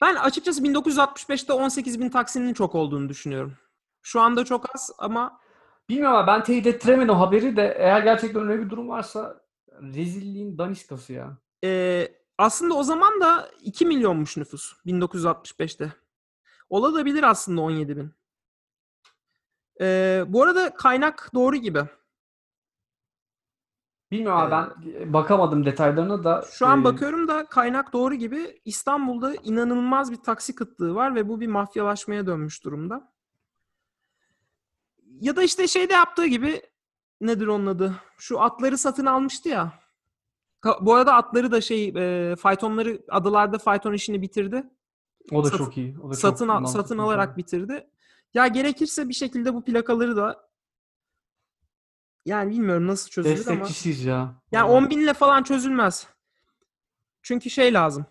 Ben açıkçası 1965'te 18 bin taksinin çok olduğunu düşünüyorum. Şu anda çok az ama Bilmiyorum ama ben teyit ettiremedim o haberi de eğer gerçekten öyle bir durum varsa rezilliğin daniskası ya. e, aslında o zaman da 2 milyonmuş nüfus 1965'te. Olabilir aslında 17 bin. E, bu arada kaynak doğru gibi. Bilmiyorum ama ben bakamadım detaylarına da. Şu an bakıyorum da kaynak doğru gibi. İstanbul'da inanılmaz bir taksi kıtlığı var ve bu bir mafyalaşmaya dönmüş durumda. Ya da işte şeyde yaptığı gibi nedir onun adı? Şu atları satın almıştı ya. Bu arada atları da şey e, faytonları adalarda fayton işini bitirdi. O da Sat- çok iyi. O da Satın çok al- satın alarak bitirdi. Ya gerekirse bir şekilde bu plakaları da yani bilmiyorum nasıl çözülür ama Destekçisiyiz ya. yani Vallahi. 10 binle falan çözülmez. Çünkü şey lazım.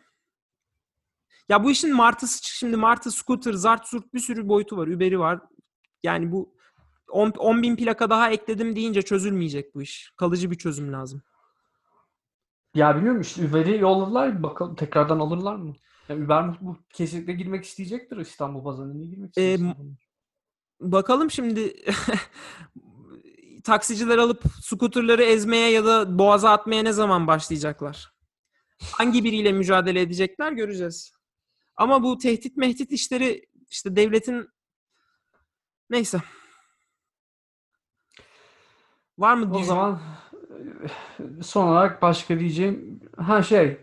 Ya bu işin martısı şimdi martı, scooter, zart zurt bir sürü boyutu var. Uber'i var. Yani bu 10, 10 bin plaka daha ekledim deyince çözülmeyecek bu iş. Kalıcı bir çözüm lazım. Ya bilmiyorum işte Uber'i yolladılar. Bakalım tekrardan alırlar mı? Ya Uber bu, kesinlikle girmek isteyecektir İstanbul pazarına. Niye girmek Ee, istiyorsun? Bakalım şimdi taksiciler alıp scooterları ezmeye ya da boğaza atmaya ne zaman başlayacaklar? Hangi biriyle mücadele edecekler göreceğiz. Ama bu tehdit mehdit işleri işte devletin neyse. Var mı O düz- zaman son olarak başka diyeceğim ha şey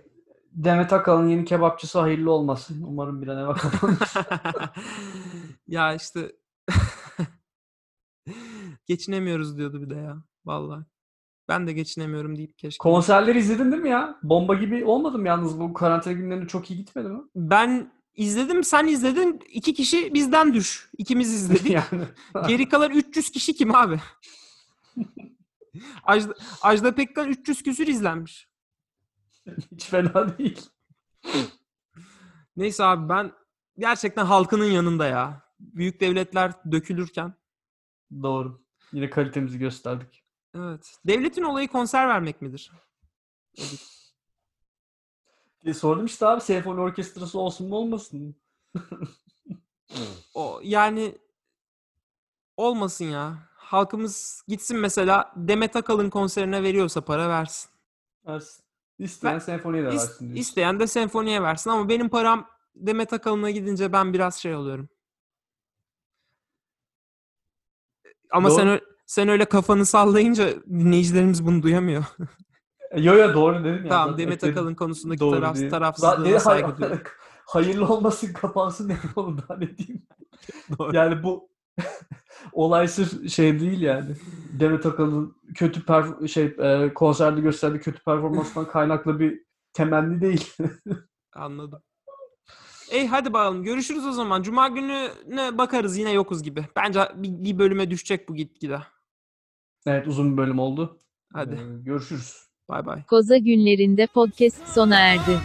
Demet Akalın yeni kebapçısı hayırlı olmasın. Umarım bir an eve kapanır. ya işte geçinemiyoruz diyordu bir de ya. Vallahi. Ben de geçinemiyorum deyip keşke. Konserleri izledin değil mi ya? Bomba gibi olmadım yalnız bu karantina günlerinde çok iyi gitmedi mi? Ben izledim, sen izledin. İki kişi bizden düş. İkimiz izledik. yani. Geri kalan 300 kişi kim abi? Ajda, Ajda Pekkan 300 küsür izlenmiş. Hiç fena değil. Neyse abi ben gerçekten halkının yanında ya. Büyük devletler dökülürken. Doğru. Yine kalitemizi gösterdik. Evet. Devletin olayı konser vermek midir? diye sordum işte abi senfoni orkestrası olsun mu olmasın mı? O yani olmasın ya. Halkımız gitsin mesela Demet Akalın konserine veriyorsa para versin. Versin. İsteyen Ben- senfoniye de versin diyorsun. isteyen de senfoniye versin ama benim param Demet Akalın'a gidince ben biraz şey oluyorum. Ama Doğru. sen öyle, sen öyle kafanı sallayınca dinleyicilerimiz bunu duyamıyor. Yo yo doğru dedim ya. tamam zaten Demet. Akalın konusundaki Doğru taraf, değil. tarafsızlığına Zaten- saygı duyuyorum. Hayırlı olmasın kapansın ne oğlum daha ne diyeyim. Doğru. Yani bu olay sırf şey değil yani. Demet Akalın kötü perf- şey e, konserde gösterdiği kötü performanstan kaynaklı bir temenni değil. Anladım. Ey hadi bakalım görüşürüz o zaman. Cuma gününe bakarız yine yokuz gibi. Bence bir, bir bölüme düşecek bu gitgide. evet uzun bir bölüm oldu. Hadi. Ee, görüşürüz. Bay bay. Koza günlerinde podcast sona erdi.